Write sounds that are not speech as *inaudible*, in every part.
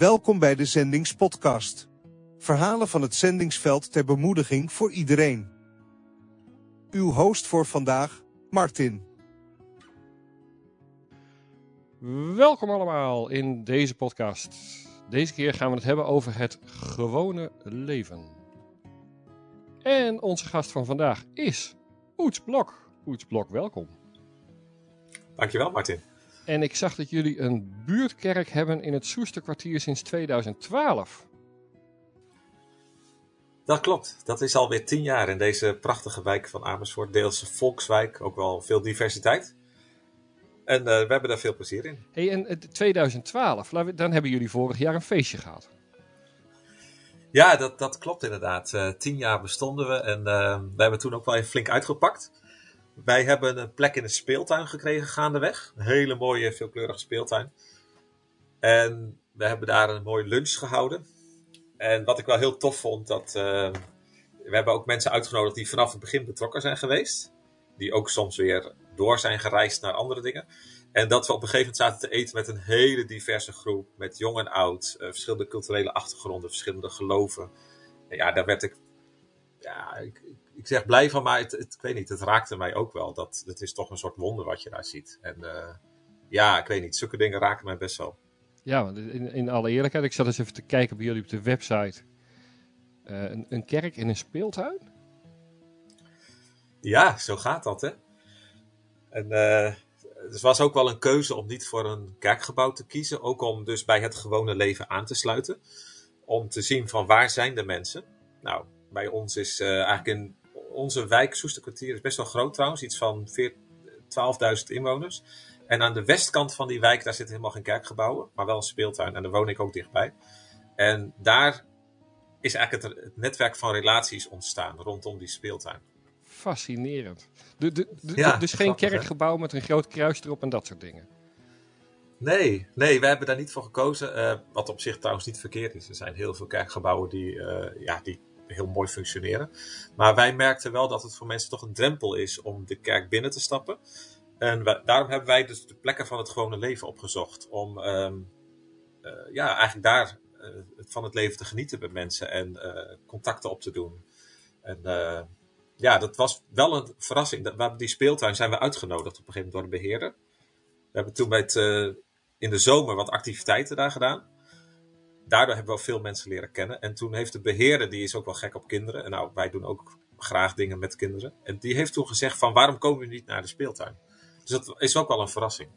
Welkom bij de Zendingspodcast. Verhalen van het zendingsveld ter bemoediging voor iedereen. Uw host voor vandaag, Martin. Welkom allemaal in deze podcast. Deze keer gaan we het hebben over het gewone leven. En onze gast van vandaag is Oets Blok. Oets Blok, welkom. Dankjewel, Martin. En ik zag dat jullie een buurtkerk hebben in het Soesterkwartier sinds 2012. Dat klopt. Dat is alweer tien jaar in deze prachtige wijk van Amersfoort. Deelse volkswijk, ook wel veel diversiteit. En uh, we hebben daar veel plezier in. Hey, en 2012, dan hebben jullie vorig jaar een feestje gehad. Ja, dat, dat klopt inderdaad. Uh, tien jaar bestonden we en we hebben toen ook wel even flink uitgepakt. Wij hebben een plek in de speeltuin gekregen gaandeweg. Een hele mooie, veelkleurige speeltuin. En we hebben daar een mooie lunch gehouden. En wat ik wel heel tof vond, dat uh, we hebben ook mensen uitgenodigd die vanaf het begin betrokken zijn geweest. Die ook soms weer door zijn gereisd naar andere dingen. En dat we op een gegeven moment zaten te eten met een hele diverse groep. Met jong en oud, uh, verschillende culturele achtergronden, verschillende geloven. En ja, daar werd ik, ja, ik, ik zeg blij van, maar het, het, ik weet niet, het raakte mij ook wel. Dat, het is toch een soort wonder wat je daar ziet. En uh, ja, ik weet niet, zulke dingen raken mij best wel. Ja, want in, in alle eerlijkheid, ik zat eens even te kijken bij jullie op de website. Uh, een, een, kerk in een speeltuin? Ja, zo gaat dat, hè. En uh, het was ook wel een keuze om niet voor een kerkgebouw te kiezen. Ook om dus bij het gewone leven aan te sluiten. Om te zien van waar zijn de mensen. Nou, bij ons is uh, eigenlijk in onze wijk, Soesterkwartier, is best wel groot trouwens. Iets van 12.000 inwoners. En aan de westkant van die wijk, daar zitten helemaal geen kerkgebouwen, maar wel een speeltuin. En daar woon ik ook dichtbij. En daar is eigenlijk het, het netwerk van relaties ontstaan rondom die speeltuin. Fascinerend. De, de, de, ja, dus geen grappig, kerkgebouw met een groot kruis erop en dat soort dingen. Nee, nee, we hebben daar niet voor gekozen. Uh, wat op zich trouwens niet verkeerd is. Er zijn heel veel kerkgebouwen die, uh, ja, die heel mooi functioneren. Maar wij merkten wel dat het voor mensen toch een drempel is om de kerk binnen te stappen. En daarom hebben wij dus de plekken van het gewone leven opgezocht. Om um, uh, ja, eigenlijk daar uh, van het leven te genieten met mensen en uh, contacten op te doen. En ja, dat was wel een verrassing. Hebben die speeltuin zijn we uitgenodigd op een gegeven moment door de beheerder. We hebben toen bij het, in de zomer wat activiteiten daar gedaan. Daardoor hebben we veel mensen leren kennen. En toen heeft de beheerder, die is ook wel gek op kinderen. En nou, wij doen ook graag dingen met kinderen. En die heeft toen gezegd van waarom komen we niet naar de speeltuin? Dus dat is ook wel een verrassing.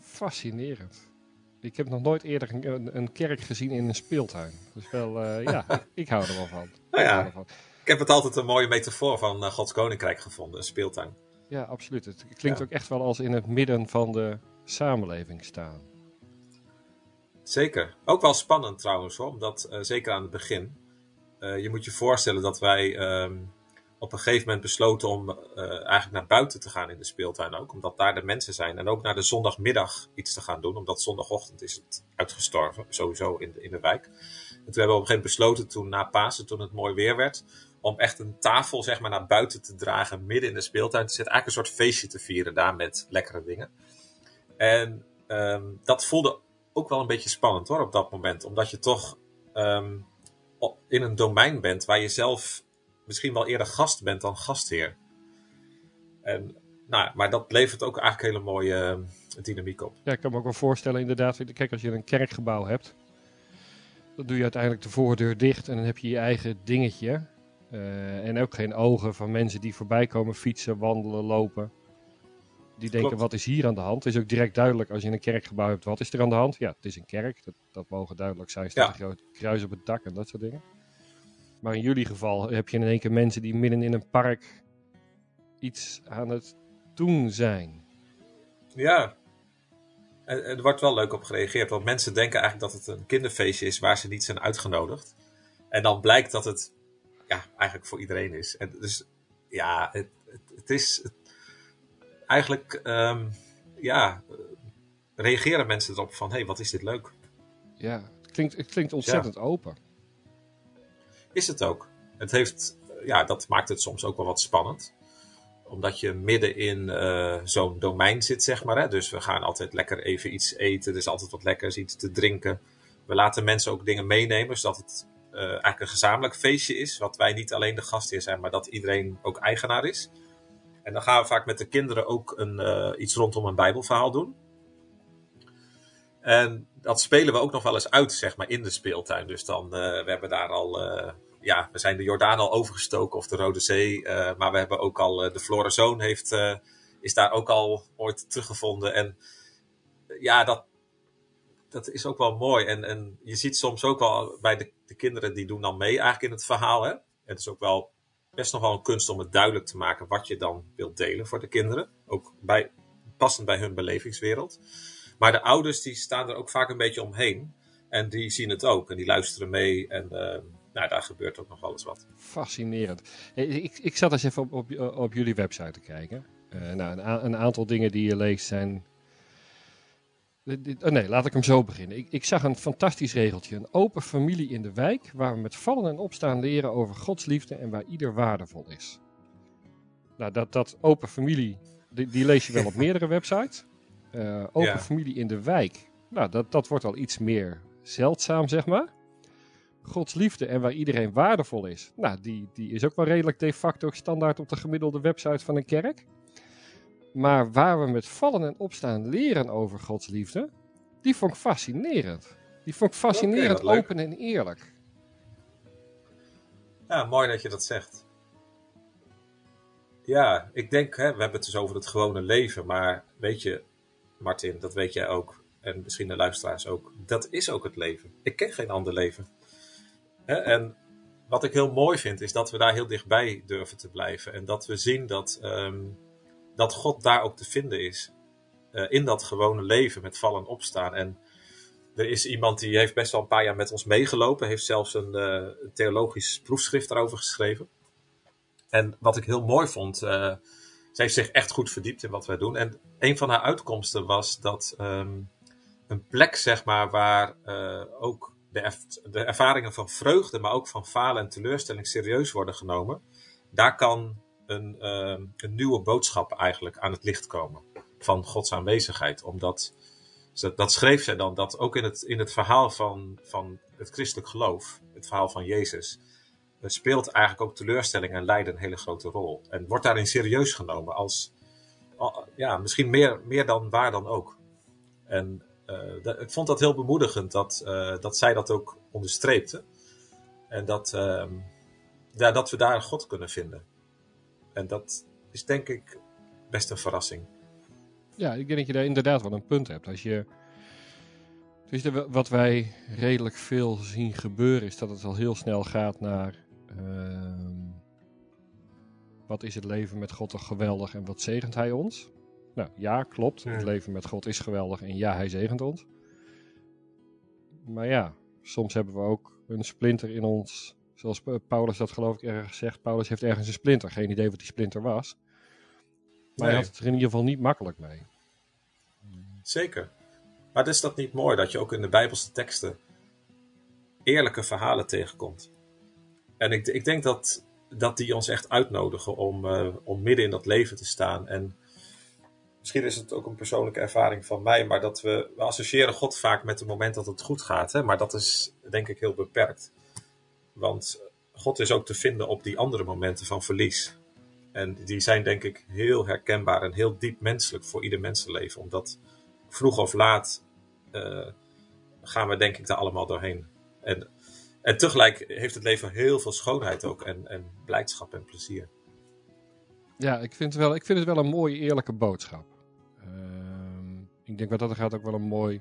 Fascinerend. Ik heb nog nooit eerder een, een kerk gezien in een speeltuin. Dus wel, uh, *laughs* ja, ik hou er wel van. Nou ja, ik, van. ik heb het altijd een mooie metafoor van uh, Gods Koninkrijk gevonden, een speeltuin. Ja, absoluut. Het klinkt ja. ook echt wel als in het midden van de samenleving staan. Zeker. Ook wel spannend trouwens, hoor, omdat uh, zeker aan het begin. je moet je voorstellen dat wij um, op een gegeven moment besloten om uh, eigenlijk naar buiten te gaan in de speeltuin ook. Omdat daar de mensen zijn. En ook naar de zondagmiddag iets te gaan doen. Omdat zondagochtend is het uitgestorven. Sowieso in de, in de wijk. En toen hebben we op een gegeven moment besloten toen na Pasen, toen het mooi weer werd. Om echt een tafel zeg maar naar buiten te dragen midden in de speeltuin te zetten. Eigenlijk een soort feestje te vieren daar met lekkere dingen. En um, dat voelde ook wel een beetje spannend hoor op dat moment. Omdat je toch um, in een domein bent waar je zelf misschien wel eerder gast bent dan gastheer. En, nou, maar dat levert ook eigenlijk hele mooie uh, dynamiek op. Ja, ik kan me ook wel voorstellen inderdaad. Kijk, als je een kerkgebouw hebt, dan doe je uiteindelijk de voordeur dicht en dan heb je je eigen dingetje. Uh, en ook geen ogen van mensen die voorbij komen fietsen, wandelen, lopen. Die denken, Klopt. wat is hier aan de hand? Het is ook direct duidelijk als je een kerkgebouw hebt, wat is er aan de hand? Ja, het is een kerk. Dat, dat mogen duidelijk zijn. Er staat ja. een groot kruis op het dak en dat soort dingen. Maar in jullie geval heb je in één keer mensen die midden in een park iets aan het doen zijn. Ja. En er wordt wel leuk op gereageerd, want mensen denken eigenlijk dat het een kinderfeestje is waar ze niet zijn uitgenodigd. En dan blijkt dat het ja, eigenlijk voor iedereen is. En dus ja, het, het, het is het, eigenlijk, um, ja, reageren mensen erop van, hé, hey, wat is dit leuk. Ja, het klinkt, het klinkt ontzettend ja. open is het ook. Het heeft, ja, dat maakt het soms ook wel wat spannend. Omdat je midden in uh, zo'n domein zit, zeg maar. Hè? Dus we gaan altijd lekker even iets eten. Er is altijd wat lekkers, iets te drinken. we laten mensen ook dingen meenemen, zodat het uh, eigenlijk een gezamenlijk feestje is. Wat wij niet alleen de gastheer zijn, maar dat iedereen ook eigenaar is. En dan gaan we vaak met de kinderen ook een, uh, iets rondom een Bijbelverhaal doen. En dat spelen we ook nog wel eens uit, zeg maar, in de speeltuin. Dus dan, uh, we hebben daar al, ja, we zijn de Jordaan al overgestoken of de Rode Zee. maar we hebben ook al, de Florazoon heeft, is daar ook al ooit teruggevonden. En ja, dat, dat is ook wel mooi. En, en je ziet soms ook wel bij de, de kinderen die doen dan mee eigenlijk in het verhaal. Hè? Het is ook wel best nog wel een kunst om het duidelijk te maken wat je dan wilt delen voor de kinderen. Ook bij, passend bij hun belevingswereld. Maar de ouders die staan er ook vaak een beetje omheen. En die zien het ook en die luisteren mee. En uh, nou, daar gebeurt ook nog eens wat. Fascinerend. Ik, ik zat eens even op, op, jullie website te kijken. Uh, nou, een, een, aantal dingen die je leest zijn Oh nee, laat ik hem zo beginnen. Ik, ik, zag een fantastisch regeltje. Een open familie in de wijk waar we met vallen en opstaan leren over Gods liefde en waar ieder waardevol is. Nou, dat, dat open familie, die, die lees je wel op *laughs* meerdere websites. Uh, open familie in de wijk, nou, dat, dat wordt al iets meer zeldzaam, zeg maar. Gods liefde en waar iedereen waardevol is. Nou, die, die is ook wel redelijk de facto standaard op de gemiddelde website van een kerk. Maar waar we met vallen en opstaan leren over Gods liefde, die vond ik fascinerend. Die vond ik fascinerend okay, open en eerlijk. Ja, mooi dat je dat zegt. Ja, ik denk, hè, we hebben het dus over het gewone leven, maar weet je, Martin, dat weet jij ook, en misschien de luisteraars ook, dat is ook het leven. Ik ken geen ander leven. Hè, en wat ik heel mooi vind, is dat we daar heel dichtbij durven te blijven. En dat we zien dat um, dat God daar ook te vinden is. Uh, in dat gewone leven met vallen en opstaan. En er is iemand die heeft best wel een paar jaar met ons meegelopen. Heeft zelfs een, uh, theologisch proefschrift daarover geschreven. En wat ik heel mooi vond. Uh, ze heeft zich echt goed verdiept in wat wij doen. En een van haar uitkomsten was dat um, een plek, zeg maar, waar ook de, de ervaringen van vreugde, maar ook van falen en teleurstelling serieus worden genomen. Daar kan een, uh, een nieuwe boodschap eigenlijk aan het licht komen van Gods aanwezigheid. Omdat, dat schreef zij dan, dat ook in het, in het verhaal van, van het christelijk geloof, het verhaal van Jezus, speelt eigenlijk ook teleurstelling en lijden een hele grote rol. En wordt daarin serieus genomen als, ja, misschien meer, meer dan waar dan ook. En uh, ik vond dat heel bemoedigend dat, uh, dat zij dat ook onderstreepte. En dat, ehm, dat we daar God kunnen vinden. En dat is denk ik best een verrassing. Ja, ik denk dat je daar inderdaad wel een punt hebt. Als je, dus wat wij redelijk veel zien gebeuren, is dat het al heel snel gaat naar. Uh, wat is het leven met God toch geweldig en wat zegent Hij ons? Nou ja, klopt. Het leven met God is geweldig en ja, Hij zegent ons. Maar ja, soms hebben we ook een splinter in ons Zoals Paulus dat geloof ik ergens zegt. Paulus heeft ergens een splinter. Geen idee wat die splinter was. Maar hij had het er in ieder geval niet makkelijk mee. Zeker. Maar is dat niet mooi dat je ook in de Bijbelse teksten eerlijke verhalen tegenkomt? En ik, ik denk dat, dat die ons echt uitnodigen om, uh, om midden in dat leven te staan. En misschien is het ook een persoonlijke ervaring van mij, maar dat we, we associëren God vaak met het moment dat het goed gaat. Hè? Maar dat is denk ik heel beperkt. Want God is ook te vinden op die andere momenten van verlies. En die zijn denk ik heel herkenbaar en heel diep menselijk voor ieder mensenleven. Omdat vroeg of laat uh, gaan we denk ik daar allemaal doorheen. En, en tegelijk heeft het leven heel veel schoonheid ook en, en blijdschap en plezier. Ja, ik vind het wel, ik vind het wel een mooie eerlijke boodschap. Uh, ik denk dat dat gaat ook wel een mooi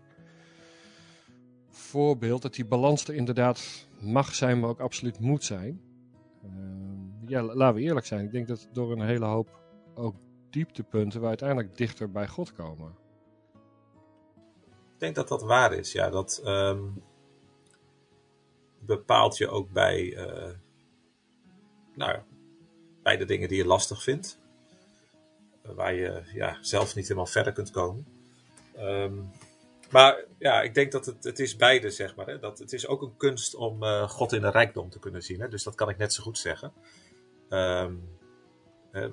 voorbeeld. Dat die balans er inderdaad mag zijn, maar ook absoluut moet zijn. Uh, ja, laten we eerlijk zijn. Ik denk dat door een hele hoop ook dieptepunten we uiteindelijk dichter bij God komen. Ik denk dat dat waar is. Ja, dat um, bepaalt je ook bij, uh, nou, bij de dingen die je lastig vindt. Waar je ja, zelf niet helemaal verder kunt komen. Um, maar ja, ik denk dat het, het is beide, zeg maar. Hè? Dat, het is ook een kunst om uh, God in de rijkdom te kunnen zien. Hè? Dus dat kan ik net zo goed zeggen. Um, hè?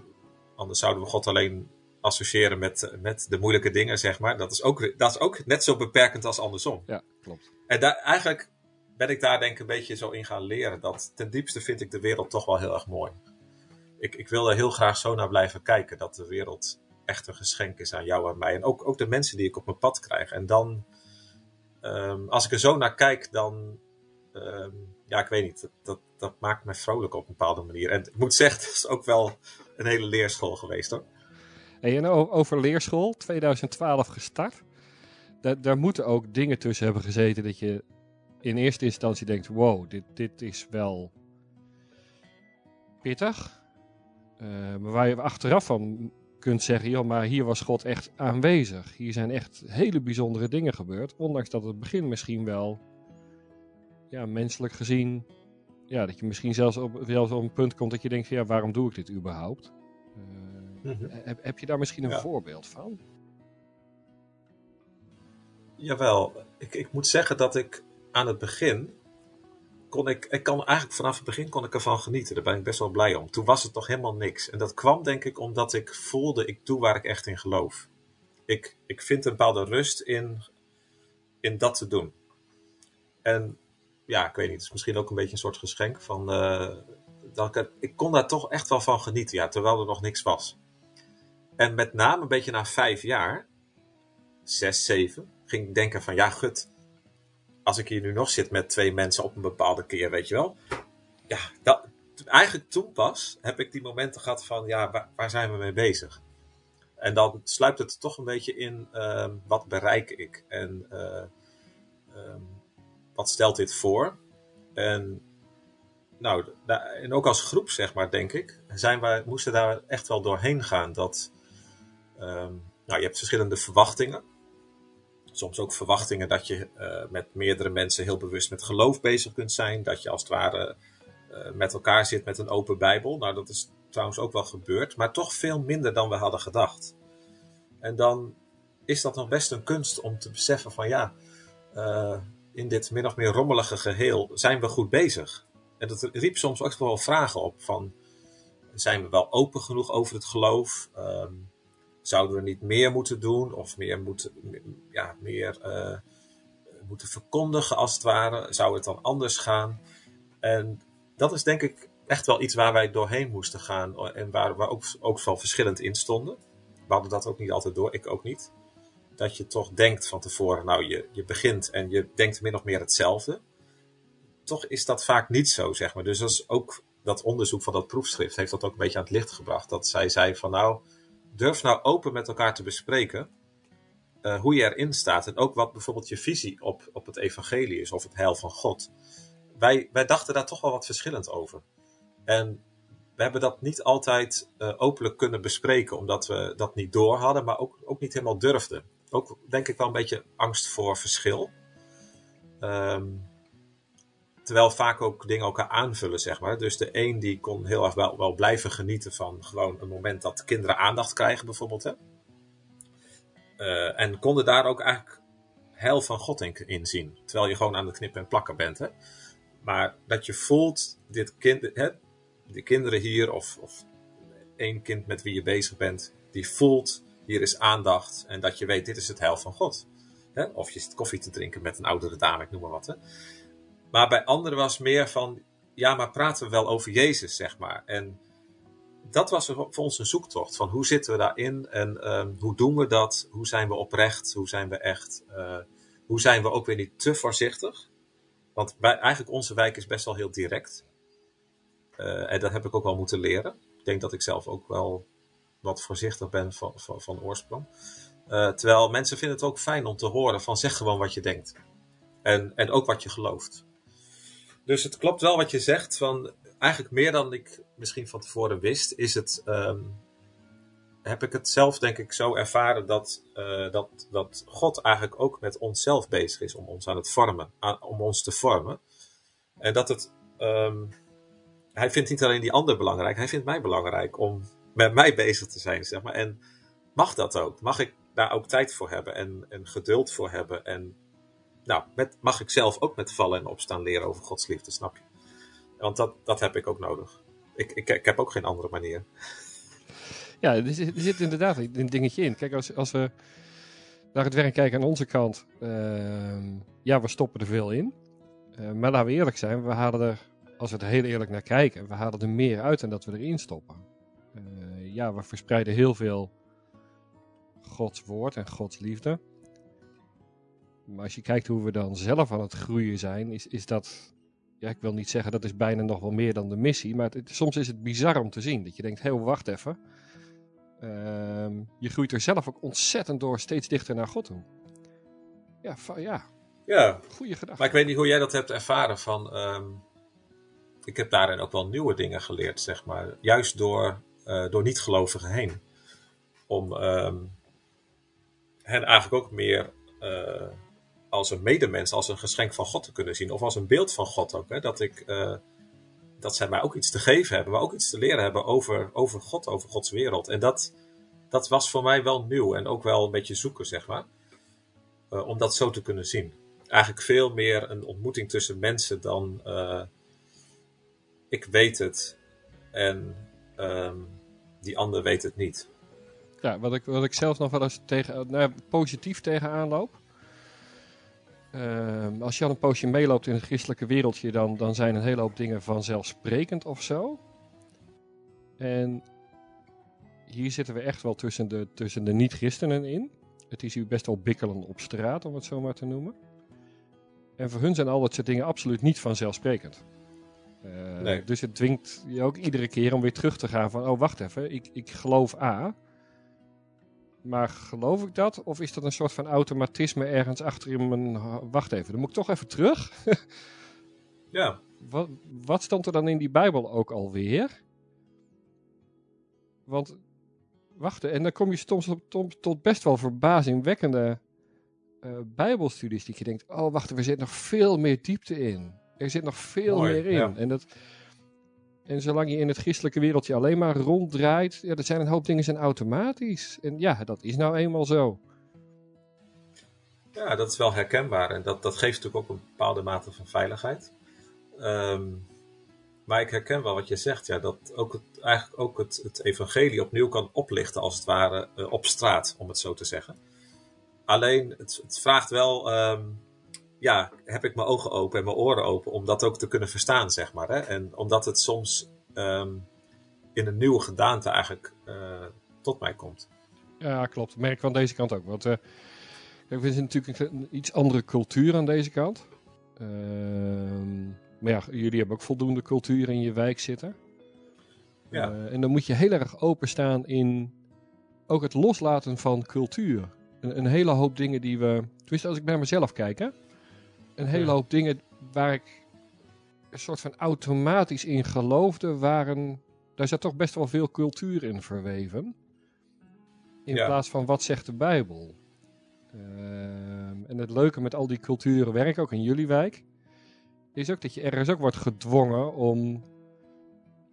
Anders zouden we God alleen associëren met, met de moeilijke dingen, zeg maar. Dat is, ook, dat is ook net zo beperkend als andersom. Ja, klopt. En daar, eigenlijk ben ik daar denk ik een beetje zo in gaan leren. Dat ten diepste vind ik de wereld toch wel heel erg mooi. Ik, ik wil er heel graag zo naar blijven kijken. Dat de wereld echt een geschenk is aan jou en mij. En ook, ook de mensen die ik op mijn pad krijg. En dan, um, als ik er zo naar kijk, dan, um, ja, ik weet niet. Dat, dat, dat, maakt mij vrolijk op een bepaalde manier. En ik moet zeggen, *laughs* het is ook wel een hele leerschool geweest hoor. Hey, en over leerschool, 2012 gestart. Daar, daar moeten ook dingen tussen hebben gezeten dat je in eerste instantie denkt: wow, dit, dit is wel pittig. Uh, maar waar je achteraf van kunt zeggen: joh, maar hier was God echt aanwezig. Hier zijn echt hele bijzondere dingen gebeurd. Ondanks dat het begin misschien wel, ja, menselijk gezien, ja, dat je misschien zelfs op, zelfs op een punt komt dat je denkt: ja, waarom doe ik dit überhaupt? Uh, mm heb, heb, je daar misschien een voorbeeld van? Jawel, ik, ik moet zeggen dat ik aan het begin kon ik, ik kan eigenlijk vanaf het begin kon ik ervan genieten. Daar ben ik best wel blij om. Toen was het nog helemaal niks. En dat kwam denk ik omdat ik voelde, ik doe waar ik echt in geloof. Ik, ik vind een bepaalde rust in, in dat te doen. En ja, ik weet niet, het is misschien ook een beetje een soort geschenk van, uh, dat ik, ik kon daar toch echt wel van genieten, ja, terwijl er nog niks was. En met name een beetje na vijf jaar, zes, zeven, ging ik denken van, ja, gut, als ik hier nu nog zit met twee mensen op een bepaalde keer, weet je wel. Ja, dat, eigenlijk toen pas heb ik die momenten gehad van, ja, waar, waar zijn we mee bezig? En dan sluipt het toch een beetje in, uh, wat bereik ik? En uh, um, wat stelt dit voor? En, nou, en ook als groep, zeg maar, denk ik, zijn wij, moesten daar echt wel doorheen gaan. Dat, um, nou, je hebt verschillende verwachtingen soms ook verwachtingen dat je uh, met meerdere mensen heel bewust met geloof bezig kunt zijn. Dat je als het ware uh, met elkaar zit met een open Bijbel. Nou, dat is trouwens ook wel gebeurd, maar toch veel minder dan we hadden gedacht. En dan is dat nog best een kunst om te beseffen van ja, uh, in dit min of meer rommelige geheel zijn we goed bezig. En dat riep soms ook wel vragen op van zijn we wel open genoeg over het geloof? Um, Zouden we niet meer moeten doen of meer moeten, ja, meer, uh, moeten verkondigen als het ware? Zou het dan anders gaan? En dat is denk ik echt wel iets waar wij doorheen moesten gaan en waar we ook, ook wel verschillend in stonden. We hadden dat ook niet altijd door, ik ook niet. Dat je toch denkt van tevoren, nou je, je begint en je denkt min of meer hetzelfde. Toch is dat vaak niet zo, zeg maar. Dus dat is ook dat onderzoek van dat proefschrift heeft dat ook een beetje aan het licht gebracht. Dat zij zei van nou, durf nou open met elkaar te bespreken uh, hoe je erin staat. En ook wat bijvoorbeeld je visie op, op het evangelie is of het heil van God. Wij, wij dachten daar toch wel wat verschillend over. En we hebben dat niet altijd uh, openlijk kunnen bespreken, omdat we dat niet door hadden, maar ook, ook niet helemaal durfden. Ook denk ik wel een beetje angst voor verschil. Um, Terwijl vaak ook dingen elkaar aanvullen, zeg maar. Dus de een die kon heel erg wel, blijven genieten van gewoon een moment dat kinderen aandacht krijgen, bijvoorbeeld. Hè? Uh, en konden daar ook eigenlijk heil van God in, zien. Terwijl je gewoon aan het knippen en plakken bent. Hè? Maar dat je voelt, dit kind, hè, de kinderen hier, of, of één kind met wie je bezig bent, die voelt, hier is aandacht. En dat je weet, dit is het heil van God. Hè? Of je zit koffie te drinken met een oudere dame, ik noem maar wat. Hè? Maar bij anderen was meer van, ja, maar praten we wel over Jezus, zeg maar. En dat was voor ons een zoektocht van hoe zitten we daarin en um, hoe doen we dat? Hoe zijn we oprecht? Hoe zijn we echt? Uh, hoe zijn we ook weer niet te voorzichtig? Want bij, eigenlijk onze wijk is best wel heel direct. Uh, en dat heb ik ook wel moeten leren. Ik denk dat ik zelf ook wel wat voorzichtig ben van, van, oorsprong. Uh, terwijl mensen vinden het ook fijn om te horen van zeg gewoon wat je denkt. En, en ook wat je gelooft. Dus het klopt wel wat je zegt. Van, eigenlijk meer dan ik misschien van tevoren wist, is het, um, heb ik het zelf denk ik zo ervaren dat, uh, dat, dat God eigenlijk ook met onszelf bezig is om ons aan het vormen, om ons te vormen. En dat het, um, hij vindt niet alleen die ander belangrijk, hij vindt mij belangrijk om met mij bezig te zijn, zeg maar. En mag dat ook? Mag ik daar ook tijd voor hebben en, en geduld voor hebben en nou, met, mag ik zelf ook met vallen en opstaan leren over Gods liefde, snap je? Want dat, dat heb ik ook nodig. Ik, ik, ik heb ook geen andere manier. Ja, er zit, er inderdaad een dingetje in. Kijk, als, als we naar het werk kijken aan onze kant, ehm, ja, we stoppen er veel in. Uh, maar laten we eerlijk zijn, we halen er, als we er heel eerlijk naar kijken, we halen er meer uit dan dat we erin stoppen. Uh, ja, we verspreiden heel veel Gods woord en Gods liefde. Maar als je kijkt hoe we dan zelf aan het groeien zijn, is, is dat, ja, ik wil niet zeggen dat is bijna nog wel meer dan de missie, maar het, soms is het bizar om te zien. Dat je denkt, hé, wacht even. Uh, je groeit er zelf ook ontzettend door steeds dichter naar God toe. Ja, ja. ja. goede gedachte. Maar ik weet niet hoe jij dat hebt ervaren van... Um, ik heb daarin ook wel nieuwe dingen geleerd, zeg maar. Juist door, uh, door niet-gelovigen heen. Om um, hen eigenlijk ook meer uh, als een medemens, als een geschenk van God te kunnen zien. Of als een beeld van God ook. Hè? Dat, ik, uh, dat zij mij ook iets te geven hebben, maar ook iets te leren hebben over, over God, over Gods wereld. En dat, dat was voor mij wel nieuw en ook wel een beetje zoeken, zeg maar. Uh, om dat zo te kunnen zien. Eigenlijk veel meer een ontmoeting tussen mensen dan uh, ik weet het en um, die ander weet het niet. Ja, wat ik, wat ik zelf nog wel eens tegen, nou, positief tegenaan loop. Uh, als je al een poosje meeloopt in het christelijke wereldje, dan, dan zijn een hele hoop dingen vanzelfsprekend of zo. En hier zitten we echt wel tussen de, tussen de niet-christenen in. Het is hier best wel bikkelen op straat, om het zo maar te noemen. En voor hun zijn al dat soort dingen absoluut niet vanzelfsprekend. Uh, nee. Dus het dwingt je ook iedere keer om weer terug te gaan van, oh wacht even, ik, ik geloof A. Maar geloof ik dat? Of is dat een soort van automatisme ergens achter in mijn... Wacht even, dan moet ik toch even terug. *laughs* ja. Wat, wat stond er dan in die Bijbel ook alweer? Want, wacht, en dan kom je soms tot, tot best wel verbazingwekkende uh, Bijbelstudies. Die je denkt, oh wacht, er zit nog veel meer diepte in. Er zit nog veel Mooi, meer in. ja. En dat... En zolang je in het christelijke wereldje alleen maar ronddraait, ja, er zijn een hoop dingen zijn automatisch. En ja, dat is nou eenmaal zo. Ja, dat is wel herkenbaar. En dat, dat geeft natuurlijk ook een bepaalde mate van veiligheid. Um, maar ik herken wel wat je zegt, ja, dat ook het, eigenlijk ook het, het evangelie opnieuw kan oplichten, als het ware, uh, op straat, om het zo te zeggen. Alleen, het, het vraagt wel, um, ja, heb ik mijn ogen open en mijn oren open om dat ook te kunnen verstaan, zeg maar. Hè? En omdat het soms um, in een nieuwe gedaante eigenlijk uh, tot mij komt. Ja, klopt. Dat merk ik van deze kant ook. Want uh, we zijn natuurlijk een iets andere cultuur aan deze kant. Uh, maar ja, jullie hebben ook voldoende cultuur in je wijk zitten. Ja. Uh, en dan moet je heel erg openstaan in ook het loslaten van cultuur. Een, een hele hoop dingen die we... Tenminste, als ik naar mezelf kijk, hè een hele hoop dingen waar ik een soort van automatisch in geloofde, waren. Daar zat toch best wel veel cultuur in verweven. In Ja. plaats van wat zegt de Bijbel. Ehm, en het leuke met al die culturen werk, ook in jullie wijk, is ook dat je ergens ook wordt gedwongen om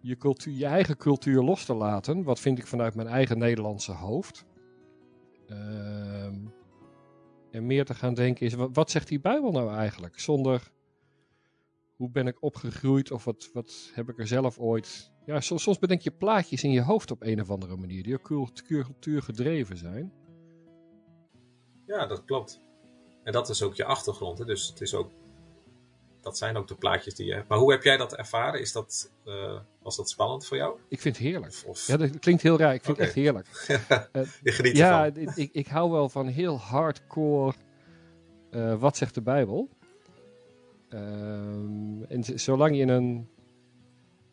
je, cultuur, je eigen cultuur los te laten. Wat vind ik vanuit mijn eigen Nederlandse hoofd. Ehm, en meer te gaan denken is, wat, wat zegt die Bijbel nou eigenlijk? Zonder, hoe ben ik opgegroeid of wat, wat heb ik er zelf ooit... Ja, soms, soms bedenk je plaatjes in je hoofd op een of andere manier, die ook cultuur, gedreven zijn. Ja, dat klopt. En dat is ook je achtergrond. Hè? Dus het is ook, dat zijn ook de plaatjes die je hebt. Maar hoe heb jij dat ervaren? Is dat, uh, was dat spannend voor jou? Ik vind het heerlijk. Of. Ja, dat klinkt heel raar. Ik vind het echt heerlijk. Uh, *laughs* je geniet ja, ervan. ik, ik, ik hou wel van heel hardcore. Uh, wat zegt de Bijbel? Um, en zolang je een,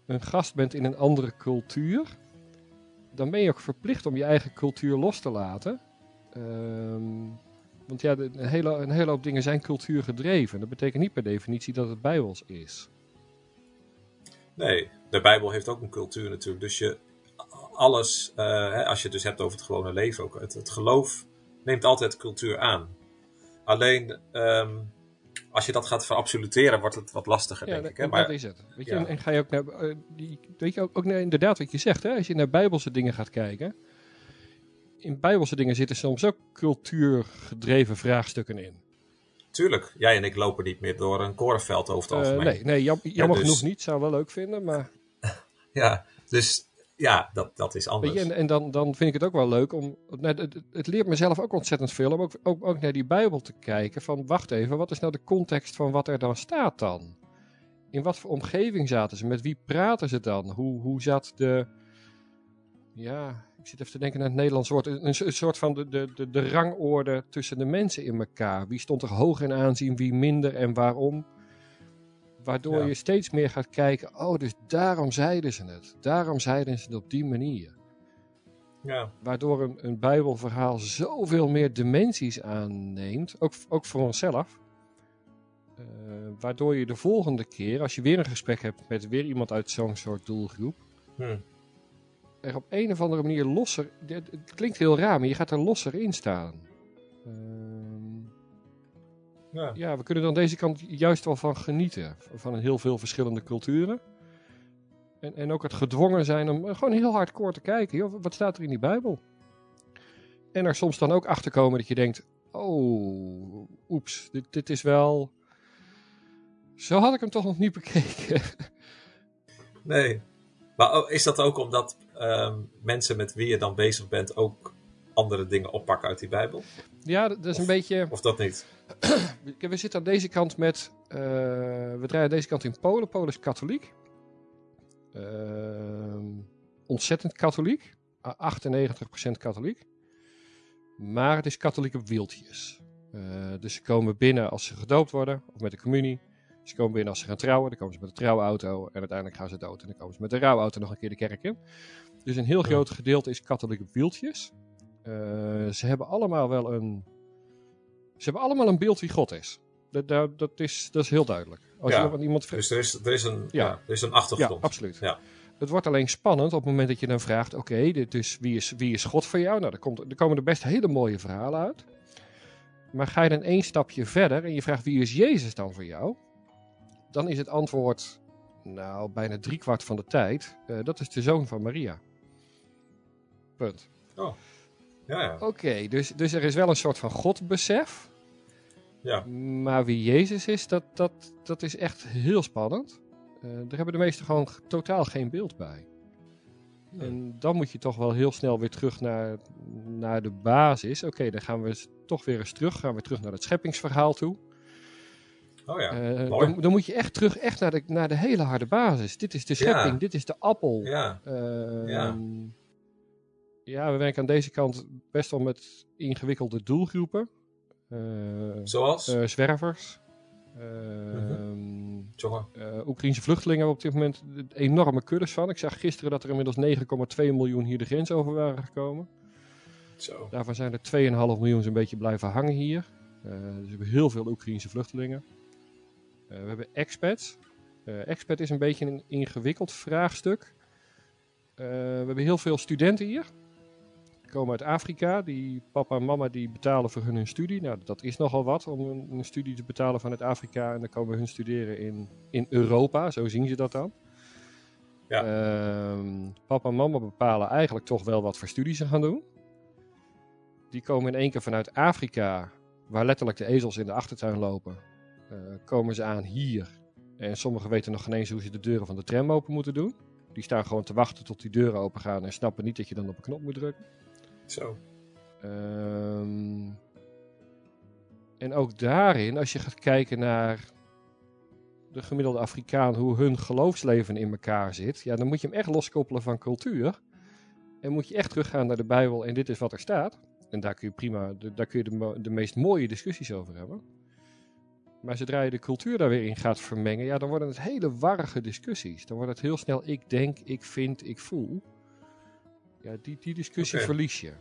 een gast bent in een andere cultuur, dan ben je ook verplicht om je eigen cultuur los te laten. Um, want ja, een, hele, een hele hoop dingen zijn cultuurgedreven. Dat betekent niet per definitie dat het bijbels is. Nee, de Bijbel heeft ook een cultuur natuurlijk. Dus je, alles, uh, hè, als je het dus hebt over het gewone leven ook, het, het geloof neemt altijd cultuur aan. Alleen, um, als je dat gaat verabsoluteren, wordt het wat lastiger, ja, denk dat, ik. Hè? Maar, dat is het. Weet je, ja. en, en, ga je ook naar, uh, die, weet je ook, ook naar, inderdaad wat je zegt, hè? als je naar bijbelse dingen gaat kijken, in bijbelse dingen zitten soms ook cultuurgedreven vraagstukken in. Tuurlijk, jij en ik lopen niet meer door een korenveld over het algemeen. Uh, nee, nee jam, jammer ja, dus... genoeg niet, zou wel leuk vinden, maar... *laughs* ja, dus ja, dat, dat is anders. Je, en, en dan, dan vind ik het ook wel leuk om. nou, Het, het, het leert mezelf ook ontzettend veel om ook, ook, ook naar die Bijbel te kijken. Van wacht even, wat is nou de context van wat er dan staat dan? In wat voor omgeving zaten ze? Met wie praten ze dan? Hoe, hoe zat de. Ja, ik zit even te denken naar het Nederlands woord. Een, een soort van de, de, de, de rangorde tussen de mensen in elkaar. Wie stond er hoog in aanzien, wie minder en waarom? Waardoor Ja. je steeds meer gaat kijken. Oh, dus daarom zeiden ze het. Daarom zeiden ze het op die manier. Ja, Waardoor een, een Bijbelverhaal zoveel meer dimensies aanneemt. Ook, ook voor onszelf. Eh, waardoor je de volgende keer, als je weer een gesprek hebt met weer iemand uit zo'n soort doelgroep. hm. Er op een of andere manier losser. Het, klinkt heel raar, maar je gaat er losser in staan. Ehm, ja. ja, we kunnen er aan deze kant juist wel van genieten. Van heel veel verschillende culturen. En, en ook het gedwongen zijn om gewoon heel hardcore te kijken. Joh, wat staat er in die Bijbel? En er soms dan ook achter komen dat je denkt: oh, oeps, dit, dit is wel. Zo had ik hem toch nog niet bekeken. *laughs* Nee. Maar is dat ook omdat ehm, mensen met wie je dan bezig bent ook andere dingen oppakken uit die Bijbel? ja, dat is een beetje. Of dat niet? *clears throat* We zitten aan deze kant met. eh, we draaien aan deze kant in Polen. Polen is katholiek. Ehm, ontzettend katholiek. Ah, 98% katholiek. Maar het is katholiek op wieltjes. Eh, dus ze komen binnen als ze gedoopt worden. Of met de communie. Ze komen binnen als ze gaan trouwen. Dan komen ze met de trouwauto. En uiteindelijk gaan ze dood. En dan komen ze met de rouwauto nog een keer de kerk in. Dus een heel Ja. groot gedeelte is katholiek op wieltjes. Eh, ze hebben allemaal wel een ze hebben allemaal een beeld wie God is. Dat, dat, dat, is, dat is heel duidelijk. Als Ja, je iemand vraagt. Dus er is, er is, een, Ja. ja. er is een Ja, achtergrond. absoluut. Ja. Het wordt alleen spannend op het moment dat je dan vraagt: oké, dit is, wie, is, wie is God voor jou? Nou, er, komt, er komen er best hele mooie verhalen uit. Maar ga je dan één stapje verder en je vraagt: wie is Jezus dan voor jou? Dan is het antwoord, nou, bijna driekwart van de tijd: eh, dat is de zoon van Maria. Punt. Ja, ja. Oké, dus, dus er is wel een soort van Godbesef. ja. Maar wie Jezus is, dat, dat, dat is echt heel spannend. Eh, daar hebben de meesten gewoon totaal geen beeld bij. En dan moet je toch wel heel snel weer terug naar, naar de basis. Oké, dan gaan we toch weer eens terug. Gaan we terug naar het scheppingsverhaal toe. Oh ja. Eh, dan, dan moet je echt terug echt naar, de, naar de hele harde basis. Dit is de schepping, Ja. dit is de appel. Ja. Ehm, Ja. ja, we werken aan deze kant best wel met ingewikkelde doelgroepen. Eh, Zoals? eh, zwervers. Mhm. Ehm, eh, Oekraïnse vluchtelingen hebben op dit moment enorme kuddes van. Ik zag gisteren dat er inmiddels 9,2 miljoen hier de grens over waren gekomen. Zo. Daarvan zijn er 2,5 miljoen zo'n beetje blijven hangen hier. Eh, dus we hebben heel veel Oekraïnse vluchtelingen. Eh, we hebben expats. Eh expat is een beetje een ingewikkeld vraagstuk. Eh, we hebben heel veel studenten hier. Die komen uit Afrika. Die papa en mama die betalen voor hun hun studie. Nou, dat is nogal wat om een, een studie te betalen vanuit Afrika. En dan komen hun studeren in, in Europa. Zo zien ze dat dan. Ja. Ehm, papa en mama bepalen eigenlijk toch wel wat voor studie ze gaan doen. Die komen in één keer vanuit Afrika, waar letterlijk de ezels in de achtertuin lopen, komen ze aan hier. En sommigen weten nog geen eens hoe ze de deuren van de tram open moeten doen. Die staan gewoon te wachten tot die deuren open gaan en snappen niet dat je dan op een knop moet drukken. Zo. Ehm, en ook daarin, als je gaat kijken naar de gemiddelde Afrikaan, hoe hun geloofsleven in elkaar zit, ja, dan moet je hem echt loskoppelen van cultuur. En moet je echt teruggaan naar de Bijbel en dit is wat er staat. En daar kun je prima, daar kun je de, de meest mooie discussies over hebben. Maar zodra je de cultuur daar weer in gaat vermengen, ja, dan worden het hele warrige discussies. Dan wordt het heel snel ik denk, ik vind, ik voel. Ja, die, die discussie verlies je.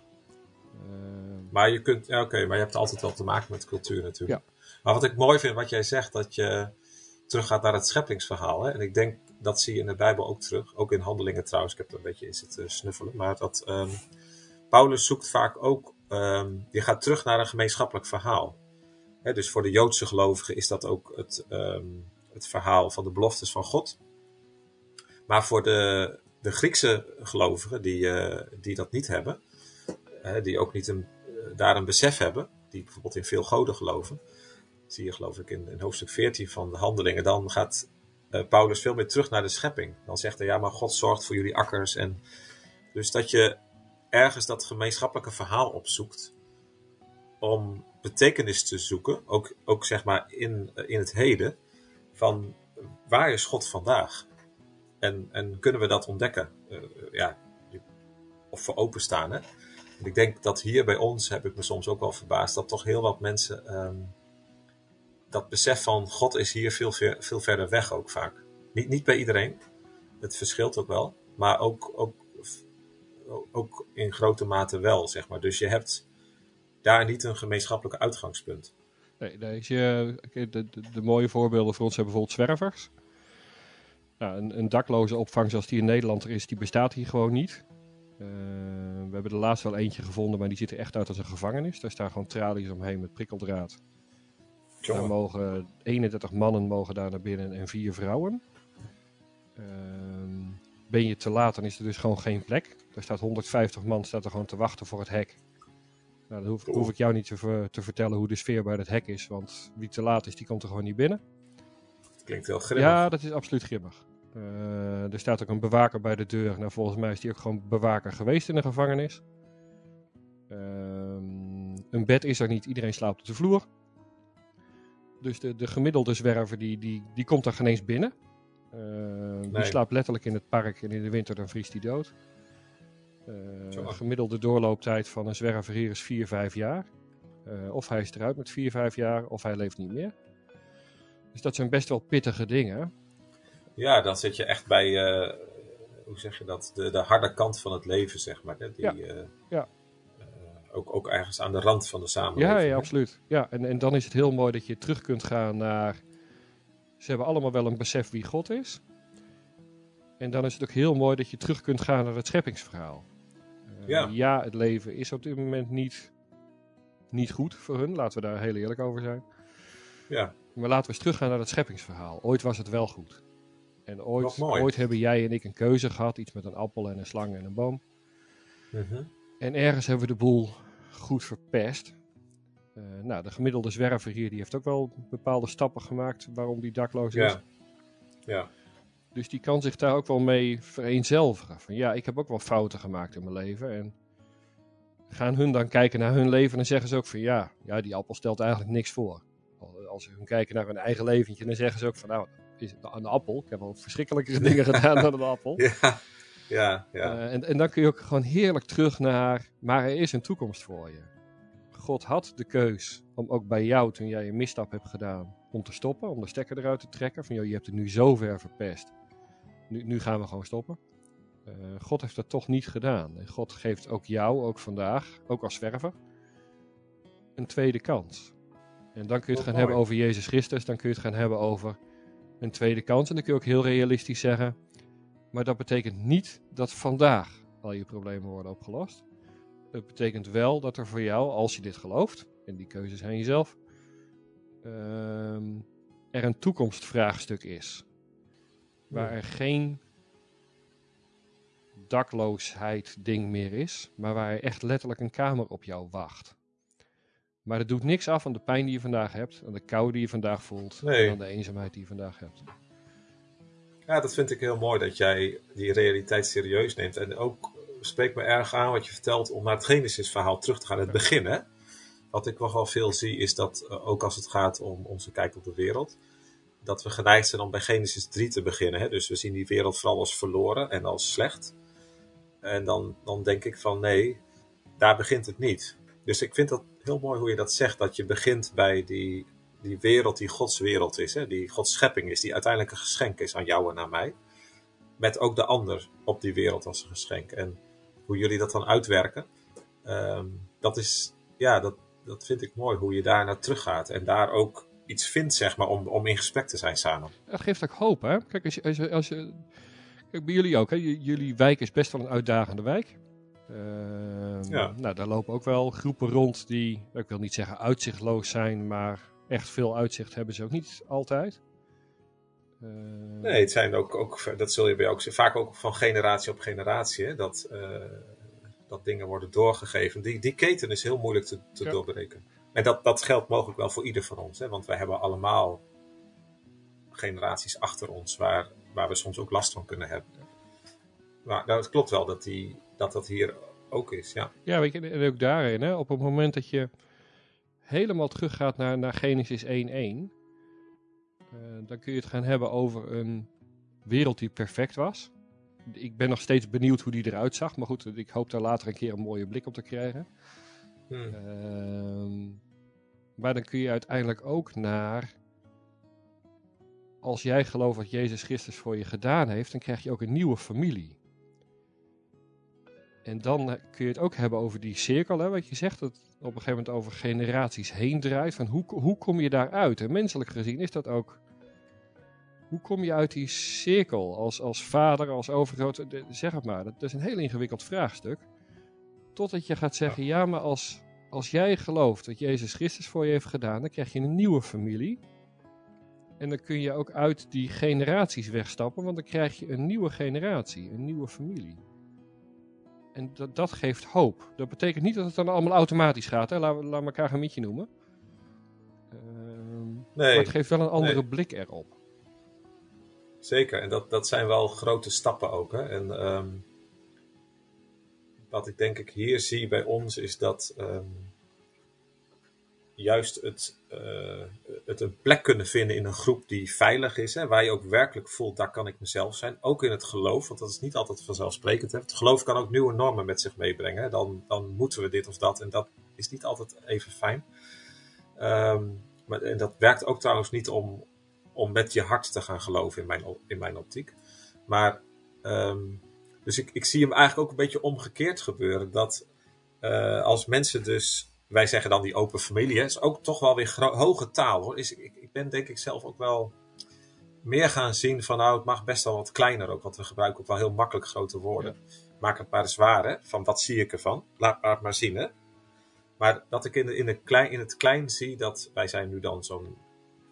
Ehm, Maar je kunt, ja, oké, maar je hebt altijd wel te maken met cultuur natuurlijk. Ja. Maar wat ik mooi vind, wat jij zegt, dat je teruggaat naar het scheppingsverhaal. Hè? En ik denk, dat zie je in de Bijbel ook terug. Ook in handelingen trouwens, ik heb er een beetje in zitten snuffelen. Maar dat ehm, Paulus zoekt vaak ook, ehm, je gaat terug naar een gemeenschappelijk verhaal. Dus voor de Joodse gelovigen is dat ook het, ehm, het verhaal van de beloftes van God. Maar voor de, de Griekse gelovigen, die, eh, die dat niet hebben, die ook niet een, eh, daar een besef hebben, die bijvoorbeeld in veel goden geloven, zie je geloof ik in, hoofdstuk 14 van de handelingen, dan gaat uh, Paulus veel meer terug naar de schepping. Dan zegt hij, ja, maar God zorgt voor jullie akkers. En dus dat je ergens dat gemeenschappelijke verhaal opzoekt om betekenis te zoeken, ook, ook zeg maar in, in het heden, van waar is God vandaag? En, en kunnen we dat ontdekken? Uh, ja, of voor openstaan. Hè? Ik denk dat hier bij ons, heb ik me soms ook wel verbaasd, dat toch heel wat mensen um, dat besef van God is hier veel, veel verder weg ook vaak. Niet, niet bij iedereen, het verschilt ook wel, maar ook, ook, ook in grote mate wel, zeg maar. Dus je hebt daar niet een gemeenschappelijk uitgangspunt. Nee, nee je, de, de, de, mooie voorbeelden voor ons zijn bijvoorbeeld zwervers. Nou, een, een, dakloze opvang zoals die in Nederland er is, die bestaat hier gewoon niet. Uh, we hebben er laatst wel eentje gevonden, maar die ziet er echt uit als een gevangenis. Daar staan gewoon tralies omheen met prikkeldraad. Daar mogen 31 mannen mogen daar naar binnen en vier vrouwen. Uh, ben je te laat, dan is er dus gewoon geen plek. Er staat 150 man staat er gewoon te wachten voor het hek. Nou, dan hoef, hoef ik jou niet te, te, vertellen hoe de sfeer bij het hek is, want wie te laat is, die komt er gewoon niet binnen. Klinkt wel grimmig. Ja, dat is absoluut grimmig. Uh, er staat ook een bewaker bij de deur. Nou, volgens mij is die ook gewoon bewaker geweest in de gevangenis. Uh, een bed is er niet, iedereen slaapt op de vloer. Dus de, de gemiddelde zwerver die, die, die komt er geen eens binnen. Uh, nee. Die slaapt letterlijk in het park en in de winter dan vriest hij dood. Uh, gemiddelde doorlooptijd van een zwerver hier is 4, 5 jaar. Uh, of hij is eruit met 4, 5 jaar, of hij leeft niet meer. Dus dat zijn best wel pittige dingen. Ja, dan zit je echt bij, uh, hoe zeg je dat, de, de harde kant van het leven, zeg maar. Hè? Die, ja. ja. ook, ook ergens aan de rand van de samenleving. Ja, ja absoluut. Ja, en, en dan is het heel mooi dat je terug kunt gaan naar... Ze hebben allemaal wel een besef wie God is. En dan is het ook heel mooi dat je terug kunt gaan naar het scheppingsverhaal. Ja. ja, het leven is op dit moment niet, niet goed voor hun. Laten we daar heel eerlijk over zijn. Ja. Maar laten we eens teruggaan naar het scheppingsverhaal. Ooit was het wel goed. En ooit, ooit hebben jij en ik een keuze gehad. Iets met een appel en een slang en een boom. Mhm. En ergens hebben we de boel goed verpest. Uh, nou, de gemiddelde zwerver hier die heeft ook wel bepaalde stappen gemaakt waarom die dakloos is. Ja. ja. Dus die kan zich daar ook wel mee vereenzelvigen. Van ja, ik heb ook wel fouten gemaakt in mijn leven. En gaan hun dan kijken naar hun leven en zeggen ze ook van ja, ja die appel stelt eigenlijk niks voor. Als ze hun kijken naar hun eigen leventje, dan zeggen ze ook van nou, is het een appel? Ik heb wel verschrikkelijke *laughs* dingen gedaan dan een appel. Ja, ja, ja. Uh, en, en dan kun je ook gewoon heerlijk terug naar, maar er is een toekomst voor je. God had de keus om ook bij jou, toen jij een misstap hebt gedaan, om te stoppen, om de stekker eruit te trekken. Van joh, je hebt het nu zo ver verpest nu, nu gaan we gewoon stoppen. Uh, God heeft dat toch niet gedaan. En God geeft ook jou, ook vandaag, ook als zwerver, een tweede kans. En dan kun je het gaan hebben over Jezus Christus, dan kun je het gaan hebben over een tweede kans. En dan kun je ook heel realistisch zeggen, maar dat betekent niet dat vandaag al je problemen worden opgelost. Het betekent wel dat er voor jou, als je dit gelooft, en die keuzes zijn jezelf, uh, er een toekomstvraagstuk is. Waar er geen dakloosheid ding meer is, maar waar er echt letterlijk een kamer op jou wacht. Maar dat doet niks af aan de pijn die je vandaag hebt, aan de kou die je vandaag voelt, nee. en aan de eenzaamheid die je vandaag hebt. Ja, dat vind ik heel mooi dat jij die realiteit serieus neemt. En ook spreekt me erg aan wat je vertelt om naar het Genesis verhaal terug te gaan, het begin. Hè? Wat ik nogal veel zie is dat, uh, ook als het gaat om onze kijk op de wereld, dat we geneigd zijn om bij Genesis 3 te beginnen. Hè? Dus we zien die wereld vooral als verloren en als slecht. En dan, dan denk ik van nee, daar begint het niet. Dus ik vind dat heel mooi hoe je dat zegt, dat je begint bij die, die wereld die Gods wereld is, hè? die Gods schepping is, die uiteindelijk een geschenk is aan jou en aan mij. Met ook de ander op die wereld als een geschenk. En hoe jullie dat dan uitwerken, um, dat is, ja, dat, dat vind ik mooi, hoe je daar naar. En daar ook iets vindt, zeg maar, om, om in gesprek te zijn samen. Dat geeft ook hoop, hè? Kijk, als je, als je, als je kijk bij jullie ook, hè? jullie wijk is best wel een uitdagende wijk. Uh, ja. Nou, daar lopen ook wel groepen rond die, ik wil niet zeggen uitzichtloos zijn, maar echt veel uitzicht hebben ze ook niet altijd. Uh, nee, het zijn ook, ook, dat zul je bij ook vaak ook van generatie op generatie, hè? Dat, uh, dat dingen worden doorgegeven. Die, die keten is heel moeilijk te, te ja. doorbreken. En dat, dat geldt mogelijk wel voor ieder van ons, hè? want wij hebben allemaal generaties achter ons waar, waar we soms ook last van kunnen hebben. Maar nou, het klopt wel dat, die, dat dat hier ook is, ja. Ja, weet je, en ook daarin, hè, op het moment dat je helemaal teruggaat naar, naar Genesis 1.1, uh, dan kun je het gaan hebben over een wereld die perfect was. Ik ben nog steeds benieuwd hoe die eruit zag, maar goed, ik hoop daar later een keer een mooie blik op te krijgen. Hmm. Ehm, maar dan kun je uiteindelijk ook naar. Als jij gelooft wat Jezus Christus voor je gedaan heeft, dan krijg je ook een nieuwe familie. En dan eh, kun je het ook hebben over die cirkel, hè, wat je zegt, dat op een gegeven moment over generaties heen draait. Van hoe, hoe kom je daaruit? En menselijk gezien is dat ook. Hoe kom je uit die cirkel als, als vader, als overgrote? de- Zeg het maar, dat is een heel ingewikkeld vraagstuk. Totdat je gaat zeggen, ja, maar als, als jij gelooft wat Jezus Christus voor je heeft gedaan, dan krijg je een nieuwe familie. En dan kun je ook uit die generaties wegstappen, want dan krijg je een nieuwe generatie, een nieuwe familie. En dat, dat geeft hoop. Dat betekent niet dat het dan allemaal automatisch gaat. Hè? Laat, laat elkaar een mietje noemen. Ehm, Maar Nee, het geeft wel een andere nee. blik erop. zeker. En dat, dat zijn wel grote stappen ook. Hè? En ehm, wat ik denk ik hier zie bij ons is dat ehm, juist het, eh, het een plek kunnen vinden in een groep die veilig is. Hè? Waar je ook werkelijk voelt, daar kan ik mezelf zijn. Ook in het geloof, want dat is niet altijd vanzelfsprekend. Hè? Het geloof kan ook nieuwe normen met zich meebrengen. Dan, dan moeten we dit of dat. En dat is niet altijd even fijn. Ehm, maar, en dat werkt ook trouwens niet om, om met je hart te gaan geloven in mijn, in mijn optiek. Maar, ehm, dus ik, ik zie hem eigenlijk ook een beetje omgekeerd gebeuren. Dat eh, als mensen dus, wij zeggen dan die open familie, hè, is ook toch wel weer hoge taal hoor. Is, ik, ik ben denk ik zelf ook wel meer gaan zien van nou, het mag best wel wat kleiner ook. Want we gebruiken ook wel heel makkelijk grote woorden. Maak het maar hè, van wat zie ik ervan. Laat maar het maar zien hè. Maar dat ik in, de, in, de klein, in het klein zie dat wij zijn nu dan zo'n